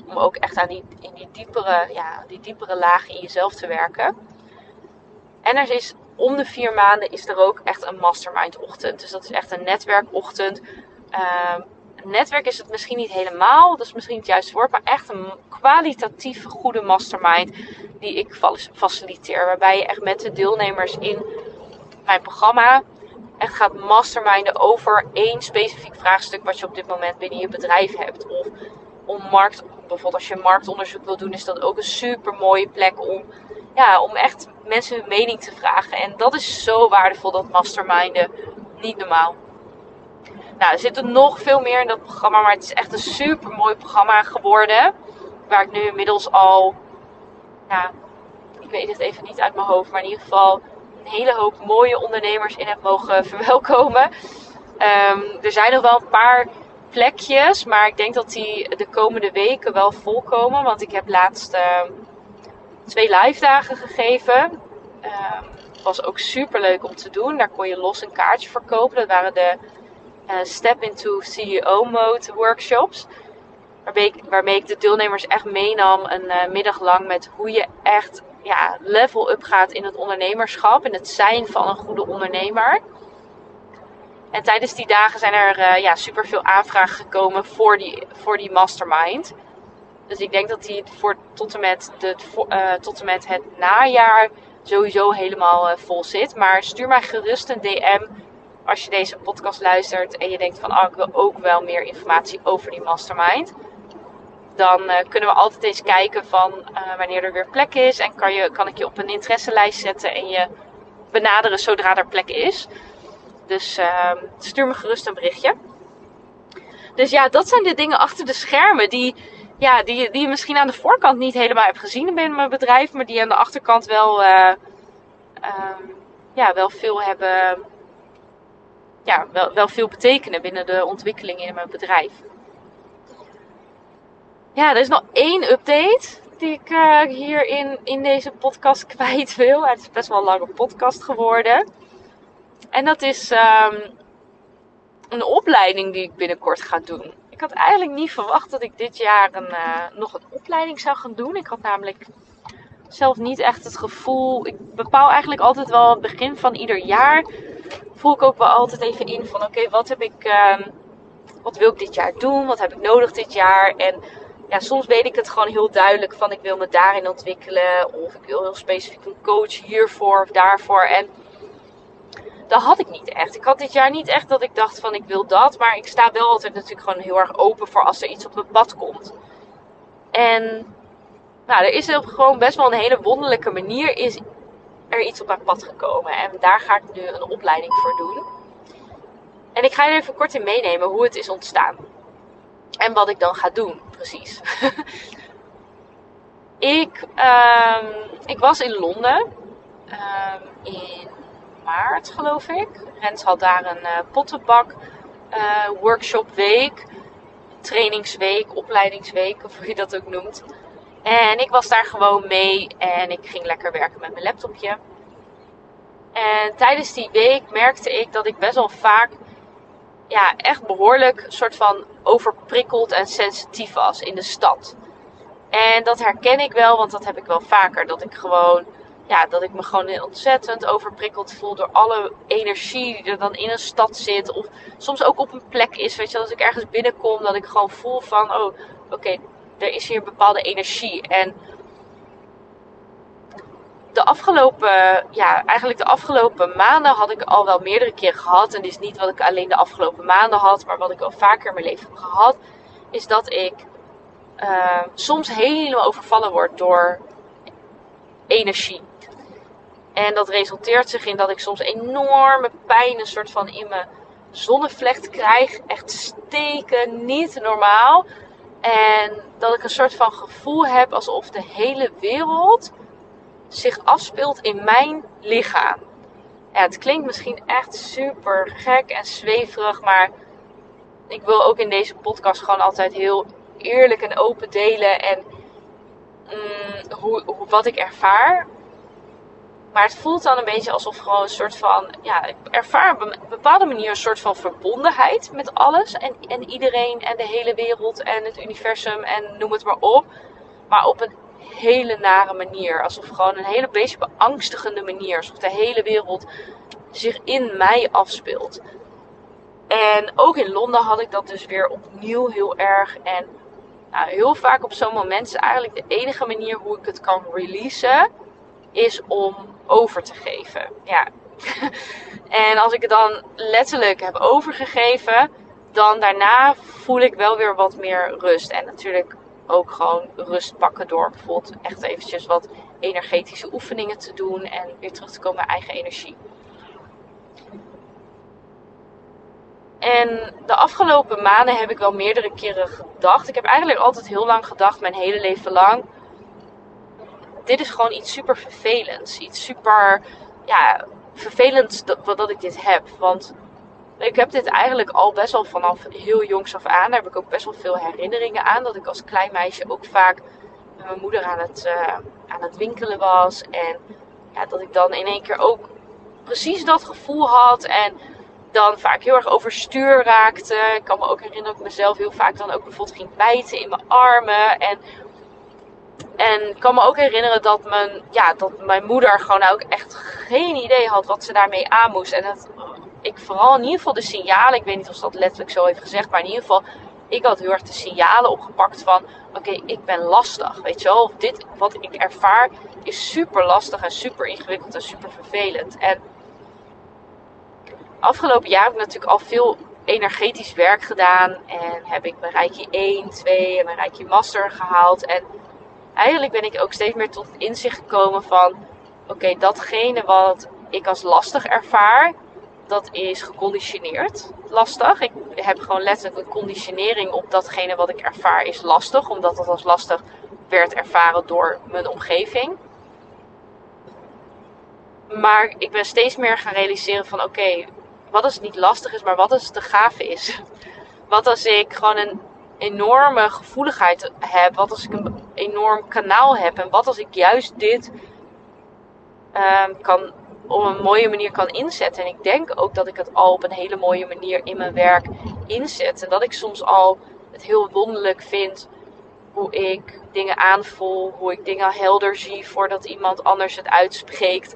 om ook echt aan die, in die diepere, ja, die diepere lagen in jezelf te werken. En er is om de vier maanden is er ook echt een mastermind ochtend. Dus dat is echt een netwerkochtend. Uh, netwerk is het misschien niet helemaal, dat is misschien het juiste woord, maar echt een kwalitatief goede mastermind die ik faciliteer. Waarbij je echt met de deelnemers in mijn programma echt gaat masterminden over één specifiek vraagstuk wat je op dit moment binnen je bedrijf hebt. Of om markt, bijvoorbeeld als je marktonderzoek wil doen, is dat ook een super mooie plek om, ja, om echt mensen hun mening te vragen. En dat is zo waardevol, dat masterminden. Niet normaal. Nou, er zit er nog veel meer in dat programma, maar het is echt een super mooi programma geworden. Waar ik nu inmiddels al, ja, ik weet het even niet uit mijn hoofd, maar in ieder geval een hele hoop mooie ondernemers in heb mogen verwelkomen. Ehm, er zijn nog wel een paar plekjes, maar ik denk dat die de komende weken wel volkomen. Want ik heb laatst uh, twee live dagen gegeven. Um, was ook super leuk om te doen. Daar kon je los een kaartje verkopen. Dat waren de uh, Step into CEO Mode workshops. Waarmee ik, waarmee ik de deelnemers echt meenam een uh, middag lang met hoe je echt ja, level up gaat in het ondernemerschap. En het zijn van een goede ondernemer. En tijdens die dagen zijn er uh, ja, super veel aanvragen gekomen voor die, voor die mastermind. Dus ik denk dat die voor, tot, en met de, tot en met het najaar sowieso helemaal vol zit. Maar stuur mij gerust een DM als je deze podcast luistert en je denkt van oh, ik wil ook wel meer informatie over die mastermind. Dan uh, kunnen we altijd eens kijken van uh, wanneer er weer plek is. En kan, je, kan ik je op een interesselijst zetten en je benaderen zodra er plek is. Dus uh, stuur me gerust een berichtje. Dus ja, dat zijn de dingen achter de schermen die, ja, die, die je misschien aan de voorkant niet helemaal hebt gezien binnen mijn bedrijf. Maar die aan de achterkant wel, uh, ja, wel veel hebben ja, wel, wel veel betekenen binnen de ontwikkeling in mijn bedrijf. Ja, er is nog één update die ik uh, hier in, in deze podcast kwijt wil. Het is best wel een lange podcast geworden. En dat is um, een opleiding die ik binnenkort ga doen. Ik had eigenlijk niet verwacht dat ik dit jaar een, uh, nog een opleiding zou gaan doen. Ik had namelijk zelf niet echt het gevoel. Ik bepaal eigenlijk altijd wel het begin van ieder jaar voel ik ook wel altijd even in van oké, wat heb ik, uh, wat wil ik dit jaar doen? Wat heb ik nodig dit jaar? En ja, soms weet ik het gewoon heel duidelijk van ik wil me daarin ontwikkelen. Of ik wil heel specifiek een coach hiervoor of daarvoor. En dat had ik niet echt. Ik had dit jaar niet echt dat ik dacht van ik wil dat. Maar ik sta wel altijd natuurlijk gewoon heel erg open voor als er iets op mijn pad komt. En nou, er is gewoon best wel een hele wonderlijke manier is er iets op mijn pad gekomen. En daar ga ik nu een opleiding voor doen. En ik ga je even kort in meenemen hoe het is ontstaan. En wat ik dan ga doen, precies. ik, um, ik was in Londen um, in maart, geloof ik. Rens had daar een uh, pottenbak uh, workshop week, trainingsweek, opleidingsweek, of hoe je dat ook noemt. En ik was daar gewoon mee en ik ging lekker werken met mijn laptopje. En tijdens die week merkte ik dat ik best wel vaak, ja, echt behoorlijk soort van overprikkeld en sensitief was in de stad. En dat herken ik wel, want dat heb ik wel vaker. Dat ik gewoon, ja, dat ik me gewoon ontzettend overprikkeld voel door alle energie die er dan in een stad zit. Of soms ook op een plek is, weet je, als ik ergens binnenkom, dat ik gewoon voel van, oh, oké, er is hier een bepaalde energie. En de afgelopen, ja, eigenlijk de afgelopen maanden had ik al wel meerdere keren gehad. En dit is niet wat ik alleen de afgelopen maanden had, maar wat ik al vaker in mijn leven heb gehad. Is dat ik uh, soms helemaal overvallen word door energie. En dat resulteert zich in dat ik soms enorme pijn, een soort van in mijn zonnevlecht krijg. Echt steken, niet normaal. En dat ik een soort van gevoel heb alsof de hele wereld zich afspeelt in mijn lichaam. Ja, het klinkt misschien echt super gek en zweverig, maar ik wil ook in deze podcast gewoon altijd heel eerlijk en open delen en mm, hoe, wat ik ervaar. Maar het voelt dan een beetje alsof gewoon een soort van, ja, ik ervaar op een bepaalde manier een soort van verbondenheid met alles en, en iedereen en de hele wereld en het universum en noem het maar op. Maar op een hele nare manier. Alsof gewoon een hele beetje beangstigende manier. Alsof de hele wereld zich in mij afspeelt. En ook in Londen had ik dat dus weer opnieuw heel erg. En nou, heel vaak op zo'n moment is eigenlijk de enige manier hoe ik het kan releasen, is om over te geven. Ja. en als ik het dan letterlijk heb overgegeven, dan daarna voel ik wel weer wat meer rust. En natuurlijk ook gewoon rust pakken door bijvoorbeeld echt eventjes wat energetische oefeningen te doen en weer terug te komen bij eigen energie. En de afgelopen maanden heb ik wel meerdere keren gedacht. Ik heb eigenlijk altijd heel lang gedacht, mijn hele leven lang. Dit is gewoon iets super vervelends. Iets super, ja, vervelends dat, dat ik dit heb. Want ik heb dit eigenlijk al best wel vanaf heel jongs af aan. Daar heb ik ook best wel veel herinneringen aan. Dat ik als klein meisje ook vaak met mijn moeder aan het, uh, aan het winkelen was. En ja, dat ik dan in één keer ook precies dat gevoel had. En dan vaak heel erg overstuur raakte. Ik kan me ook herinneren dat ik mezelf heel vaak dan ook bijvoorbeeld ging bijten in mijn armen. En, en ik kan me ook herinneren dat mijn, ja, dat mijn moeder gewoon ook echt geen idee had wat ze daarmee aan moest. En dat ik vooral in ieder geval de signalen, ik weet niet of ze dat letterlijk zo heeft gezegd, maar in ieder geval, ik had heel erg de signalen opgepakt van, oké, ik ben lastig, weet je wel. Dit, wat ik ervaar, is super lastig en super ingewikkeld en super vervelend. En afgelopen jaar heb ik natuurlijk al veel energetisch werk gedaan en heb ik mijn Rijkje 1, 2 en mijn Rijkje Master gehaald. En eigenlijk ben ik ook steeds meer tot het inzicht gekomen van, oké, datgene wat ik als lastig ervaar, dat is geconditioneerd lastig. Ik heb gewoon letterlijk een conditionering op datgene wat ik ervaar is lastig, omdat dat als lastig werd ervaren door mijn omgeving. Maar ik ben steeds meer gaan realiseren van oké, wat als het niet lastig is, maar wat als het te gave is? Wat als ik gewoon een enorme gevoeligheid heb? Wat als ik een enorm kanaal heb? En wat als ik juist dit um, kan op een mooie manier kan inzetten. En ik denk ook dat ik het al op een hele mooie manier in mijn werk inzet. En dat ik soms al het heel wonderlijk vind hoe ik dingen aanvoel, hoe ik dingen helder zie voordat iemand anders het uitspreekt.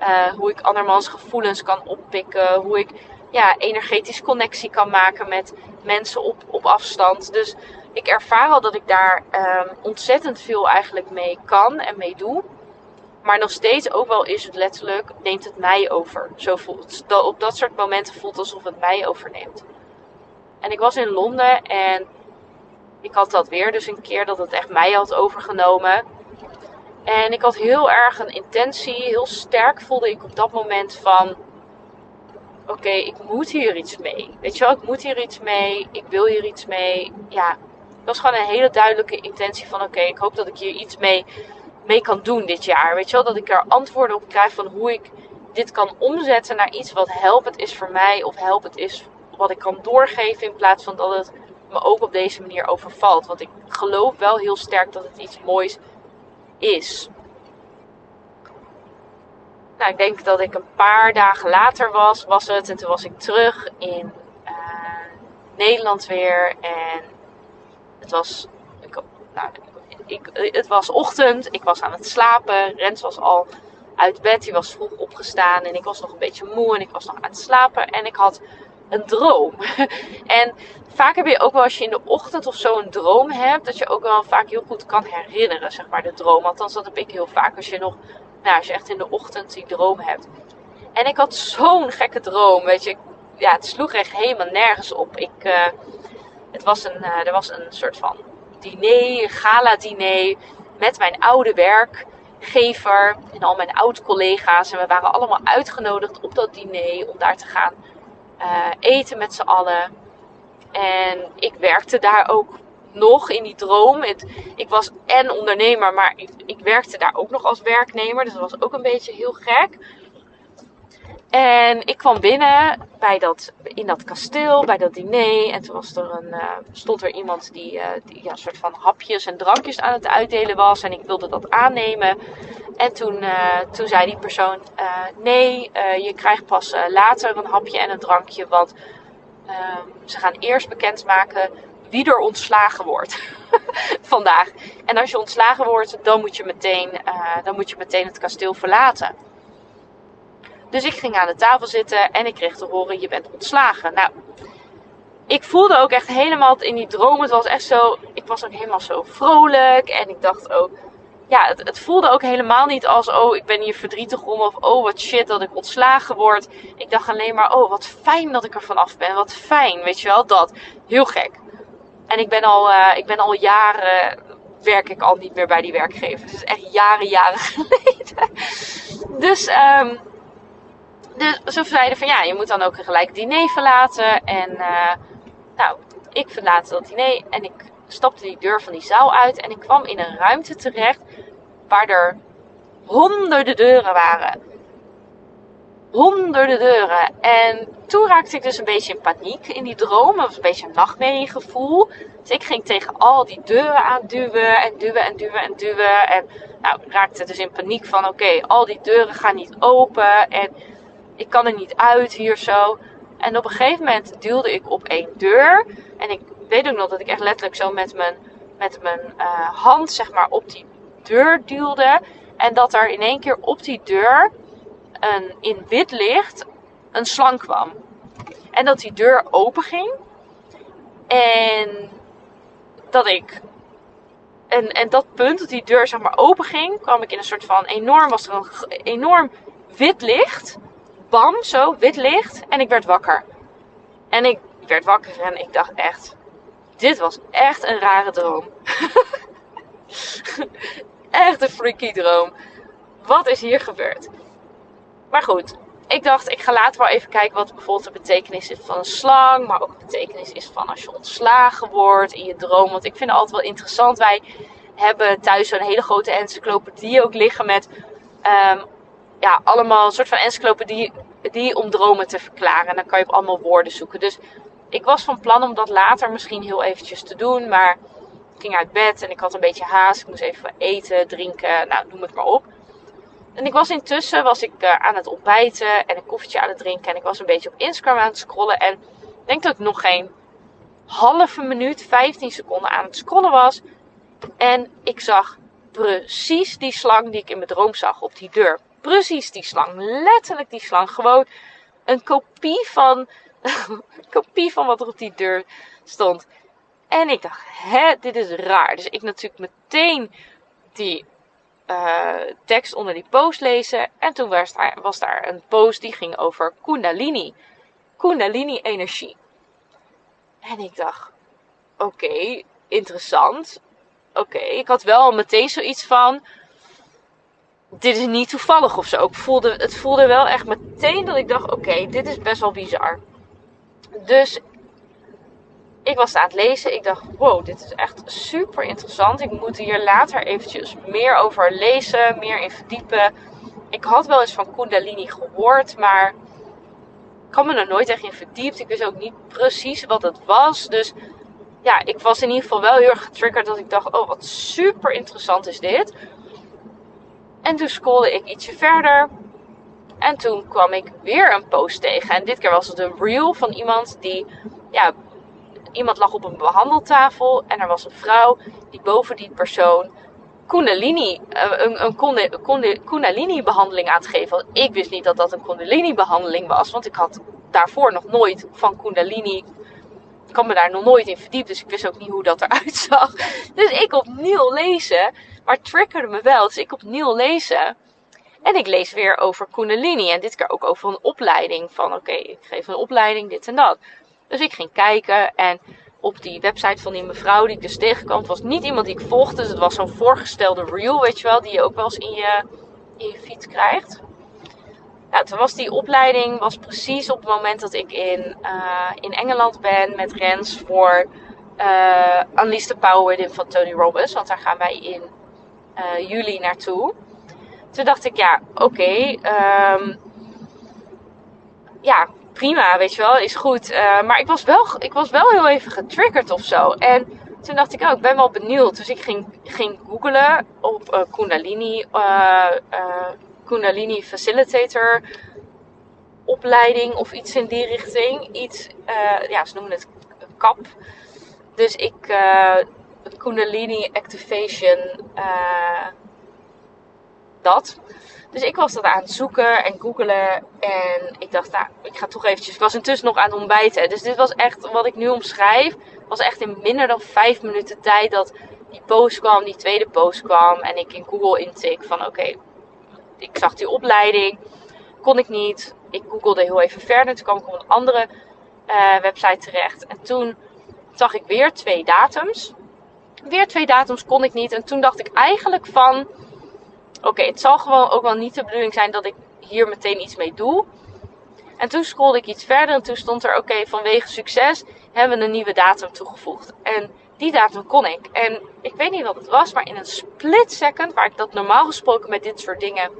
Uh, hoe ik andermans gevoelens kan oppikken, hoe ik ja, energetisch connectie kan maken met mensen op, op afstand. Dus ik ervaar al dat ik daar um, ontzettend veel eigenlijk mee kan en mee doe. Maar nog steeds ook wel is het letterlijk, neemt het mij over. Zo voelt het. Op dat soort momenten voelt het alsof het mij overneemt. En ik was in Londen en ik had dat weer dus een keer dat het echt mij had overgenomen. En ik had heel erg een intentie, heel sterk voelde ik op dat moment van... Oké, ik moet hier iets mee. Weet je wel, ik moet hier iets mee. Ik wil hier iets mee. Ja, dat was gewoon een hele duidelijke intentie van... Oké, ik hoop dat ik hier iets mee mee kan doen dit jaar. Weet je wel, dat ik er antwoorden op krijg van hoe ik dit kan omzetten naar iets wat helpend is voor mij. Of helpend is wat ik kan doorgeven in plaats van dat het me ook op deze manier overvalt. Want ik geloof wel heel sterk dat het iets moois is. Nou, ik denk dat ik een paar dagen later was, was het. En toen was ik terug in uh, Nederland weer. En het was, ik, nou, ik, eh, het was ochtend, ik was aan het slapen. Rens was al uit bed, die was vroeg opgestaan en ik was nog een beetje moe en ik was nog aan het slapen. En ik had een droom. en vaak heb je ook wel als je in de ochtend of zo een droom hebt, dat je ook wel vaak heel goed kan herinneren, zeg maar, de droom. Althans, dat heb ik heel vaak als je nog, nou, als je echt in de ochtend die droom hebt. En ik had zo'n gekke droom, weet je. Ja, het sloeg echt helemaal nergens op. Ik, uh, het was een, uh, er was een soort van diner, gala-diner met mijn oude werkgever en al mijn oud-collega's. En we waren allemaal uitgenodigd op dat diner om daar te gaan uh, eten met z'n allen. En ik werkte daar ook nog in die droom. Ik was en ondernemer, maar ik, ik, werkte daar ook nog als werknemer. Dus dat was ook een beetje heel gek. En ik kwam binnen bij dat, in dat kasteel, bij dat diner. En toen was er een, uh, stond er iemand die, uh, die ja, een soort van hapjes en drankjes aan het uitdelen was. En ik wilde dat aannemen. En toen, uh, toen zei die persoon: Nee, je krijgt pas later een hapje en een drankje. Want ehm, ze gaan eerst bekendmaken wie er ontslagen wordt vandaag. En als je ontslagen wordt, dan moet je meteen, dan moet je meteen het kasteel verlaten. Dus ik ging aan de tafel zitten en ik kreeg te horen: je bent ontslagen. Nou, ik voelde ook echt helemaal in die droom. Het was echt zo. Ik was ook helemaal zo vrolijk. En ik dacht ook. Ja, het, het voelde ook helemaal niet als. Oh, ik ben hier verdrietig om. Of oh, wat shit dat ik ontslagen word. Ik dacht alleen maar. Oh, wat fijn dat ik er vanaf ben. Wat fijn. Weet je wel, dat. Heel gek. En ik ben al, uh, ik ben al jaren. Werk ik al niet meer bij die werkgever. Dus echt jaren, jaren geleden. Dus. Um, dus ze zeiden van ja, je moet dan ook een gelijk diner verlaten. En uh, nou, ik verlaat dat diner en ik stapte die deur van die zaal uit. En ik kwam in een ruimte terecht waar er honderden deuren waren. Honderden deuren. En toen raakte ik dus een beetje in paniek in die droom. Dat was een beetje een nachtmerriegevoel. Dus ik ging tegen al die deuren aan duwen en duwen en duwen en duwen. En nou, raakte dus in paniek van oké, al die deuren gaan niet open. En ik kan er niet uit hier zo. En op een gegeven moment duwde ik op één deur. En ik weet ook nog dat ik echt letterlijk zo met mijn, met mijn uh, hand zeg maar op die deur duwde. En dat er in één keer op die deur een, in wit licht een slang kwam. En dat die deur open ging. En dat ik. En, en dat punt dat die deur zeg maar open ging, kwam ik in een soort van enorm. Was er een enorm wit licht bam, zo, wit licht. En ik werd wakker. En ik werd wakker en ik dacht echt, dit was echt een rare droom. echt een freaky droom. Wat is hier gebeurd? Maar goed, ik dacht, ik ga later wel even kijken wat bijvoorbeeld de betekenis is van een slang. Maar ook de betekenis is van als je ontslagen wordt in je droom. Want ik vind het altijd wel interessant. Wij hebben thuis zo'n hele grote encyclopedie ook liggen met um, ja, allemaal een soort van encyclopedie die om dromen te verklaren. En dan kan je op allemaal woorden zoeken. Dus ik was van plan om dat later misschien heel eventjes te doen. Maar ik ging uit bed en ik had een beetje haast. Ik moest even eten, drinken, nou noem het maar op. En ik was intussen was ik, uh, aan het ontbijten en een koffietje aan het drinken. En ik was een beetje op Instagram aan het scrollen. En ik denk dat ik nog geen halve minuut, 15 seconden aan het scrollen was. En ik zag precies die slang die ik in mijn droom zag op die deur. Precies die slang. Letterlijk die slang. Gewoon een kopie van, een kopie van wat er op die deur stond. En ik dacht, hè, dit is raar. Dus ik natuurlijk meteen die uh, tekst onder die post lezen. En toen was daar, was daar een post die ging over Kundalini. Kundalini-energie. En ik dacht, oké, interessant. Oké, ik had wel meteen zoiets van dit is niet toevallig of zo. Ik voelde, het voelde wel echt meteen dat ik dacht: oké, dit is best wel bizar. Dus ik was aan het lezen. Ik dacht: wow, dit is echt super interessant. Ik moet hier later eventjes meer over lezen, meer in verdiepen. Ik had wel eens van Kundalini gehoord, maar ik had me er nooit echt in verdiept. Ik wist ook niet precies wat het was. Dus ja, ik was in ieder geval wel heel erg getriggerd dat ik dacht: oh, wat super interessant is dit. En toen scrollde ik ietsje verder. En toen kwam ik weer een post tegen. En dit keer was het een reel van iemand die, ja, iemand lag op een behandeltafel. En er was een vrouw die boven die persoon Kundalini, eh, een, een Kundalini behandeling aan het geven. Ik wist niet dat dat een Kundalini behandeling was. Want ik had daarvoor nog nooit van Kundalini ik kan me daar nog nooit in verdiept, dus ik wist ook niet hoe dat eruit zag. Dus ik opnieuw lezen. Maar het triggerde me wel. Dus ik opnieuw lezen. En ik lees weer over Kundalini. En dit keer ook over een opleiding. Van oké, ik geef een opleiding, dit en dat. Dus ik ging kijken. En op die website van die mevrouw die ik dus tegenkwam. was niet iemand die ik volgde. Dus het was zo'n voorgestelde reel, weet je wel. Die je ook wel eens in je, in je fiets krijgt. Nou, toen was die opleiding was precies op het moment dat ik in, uh, in Engeland ben met Rens voor uh, Unleash the Power van Tony Robbins. Want daar gaan wij in uh, juli naartoe. Toen dacht ik, ja, oké. Um, ja, prima, weet je wel, is goed. Uh, maar ik was, wel, ik was wel heel even getriggerd of zo. En toen dacht ik, oh, ik ben wel benieuwd. Dus ik ging, ging googlen op uh, Kundalini, uh, Kundalini Facilitator opleiding of iets in die richting. Iets, ja, ze noemen het KAP. Dus ik, Kundalini Activation, dat. Dus ik was dat aan het zoeken en googelen. En ik dacht, nou, ik ga toch eventjes. Ik was intussen nog aan het ontbijten. Dus dit was echt, wat ik nu omschrijf, was echt in minder dan vijf minuten tijd dat die post kwam, die tweede post kwam. En ik in Google intik van, oké, ik zag die opleiding. Kon ik niet. Ik googelde heel even verder. Toen kwam ik op een andere uh, website terecht. En toen zag ik weer twee datums. Weer twee datums kon ik niet. En toen dacht ik eigenlijk van oké, het zal gewoon ook wel niet de bedoeling zijn dat ik hier meteen iets mee doe. En toen scrollde ik iets verder en toen stond er, oké, vanwege succes hebben we een nieuwe datum toegevoegd. En die datum kon ik. En ik weet niet wat het was, maar in een split second, waar ik dat normaal gesproken met dit soort dingen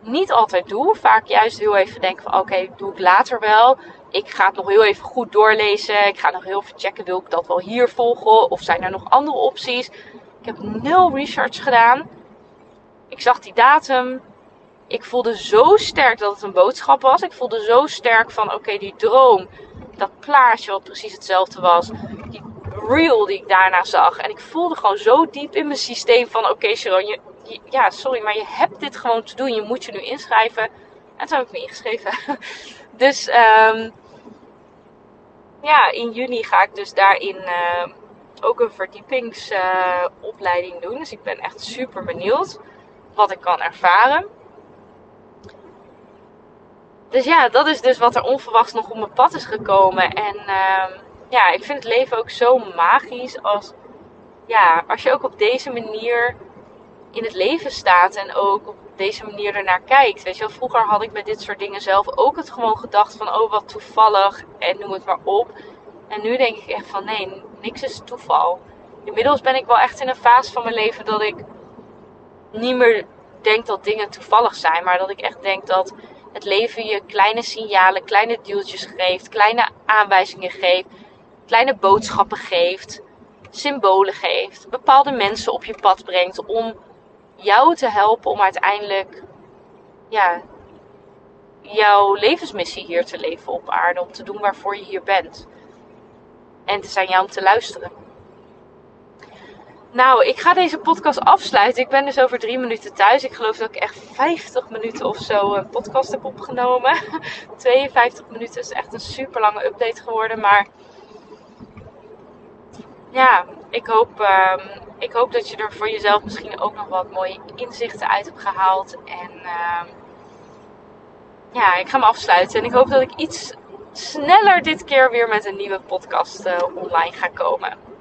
niet altijd doe, vaak juist heel even denken van, oké, doe ik later wel. Ik ga het nog heel even goed doorlezen. Ik ga nog heel even checken, wil ik dat wel hier volgen? Of zijn er nog andere opties? Ik heb nul research gedaan. Ik zag die datum. Ik voelde zo sterk dat het een boodschap was. Ik voelde zo sterk van oké, die droom. Dat plaatje wat precies hetzelfde was. Die reel die ik daarna zag. En ik voelde gewoon zo diep in mijn systeem van oké Sharon, je, ja sorry, maar je hebt dit gewoon te doen. Je moet je nu inschrijven. En toen heb ik me ingeschreven. dus um, ja, in juni ga ik dus daarin uh, ook een verdiepingsopleiding uh, doen. Dus ik ben echt super benieuwd wat ik kan ervaren. Dus ja, dat is dus wat er onverwachts nog op mijn pad is gekomen. En uh, ja, ik vind het leven ook zo magisch als, ja, als je ook op deze manier in het leven staat en ook op deze manier ernaar kijkt. Weet je wel, vroeger had ik met dit soort dingen zelf ook het gewoon gedacht van, oh wat toevallig en noem het maar op. En nu denk ik echt van, nee, niks is toeval. Inmiddels ben ik wel echt in een fase van mijn leven dat ik niet meer denk dat dingen toevallig zijn, maar dat ik echt denk dat het leven je kleine signalen, kleine duwtjes geeft, kleine aanwijzingen geeft, kleine boodschappen geeft, symbolen geeft, bepaalde mensen op je pad brengt om jou te helpen om uiteindelijk ja, jouw levensmissie hier te leven op aarde, om te doen waarvoor je hier bent. En het is aan jou om te luisteren. Nou, ik ga deze podcast afsluiten. Ik ben dus over drie minuten thuis. Ik geloof dat ik echt 50 minuten of zo een podcast heb opgenomen. 52 minuten is echt een super lange update geworden. Maar ja, ik hoop, um, ik hoop dat je er voor jezelf misschien ook nog wat mooie inzichten uit hebt gehaald. En um, ja, ik ga me afsluiten. En ik hoop dat ik iets sneller dit keer weer met een nieuwe podcast uh, online ga komen.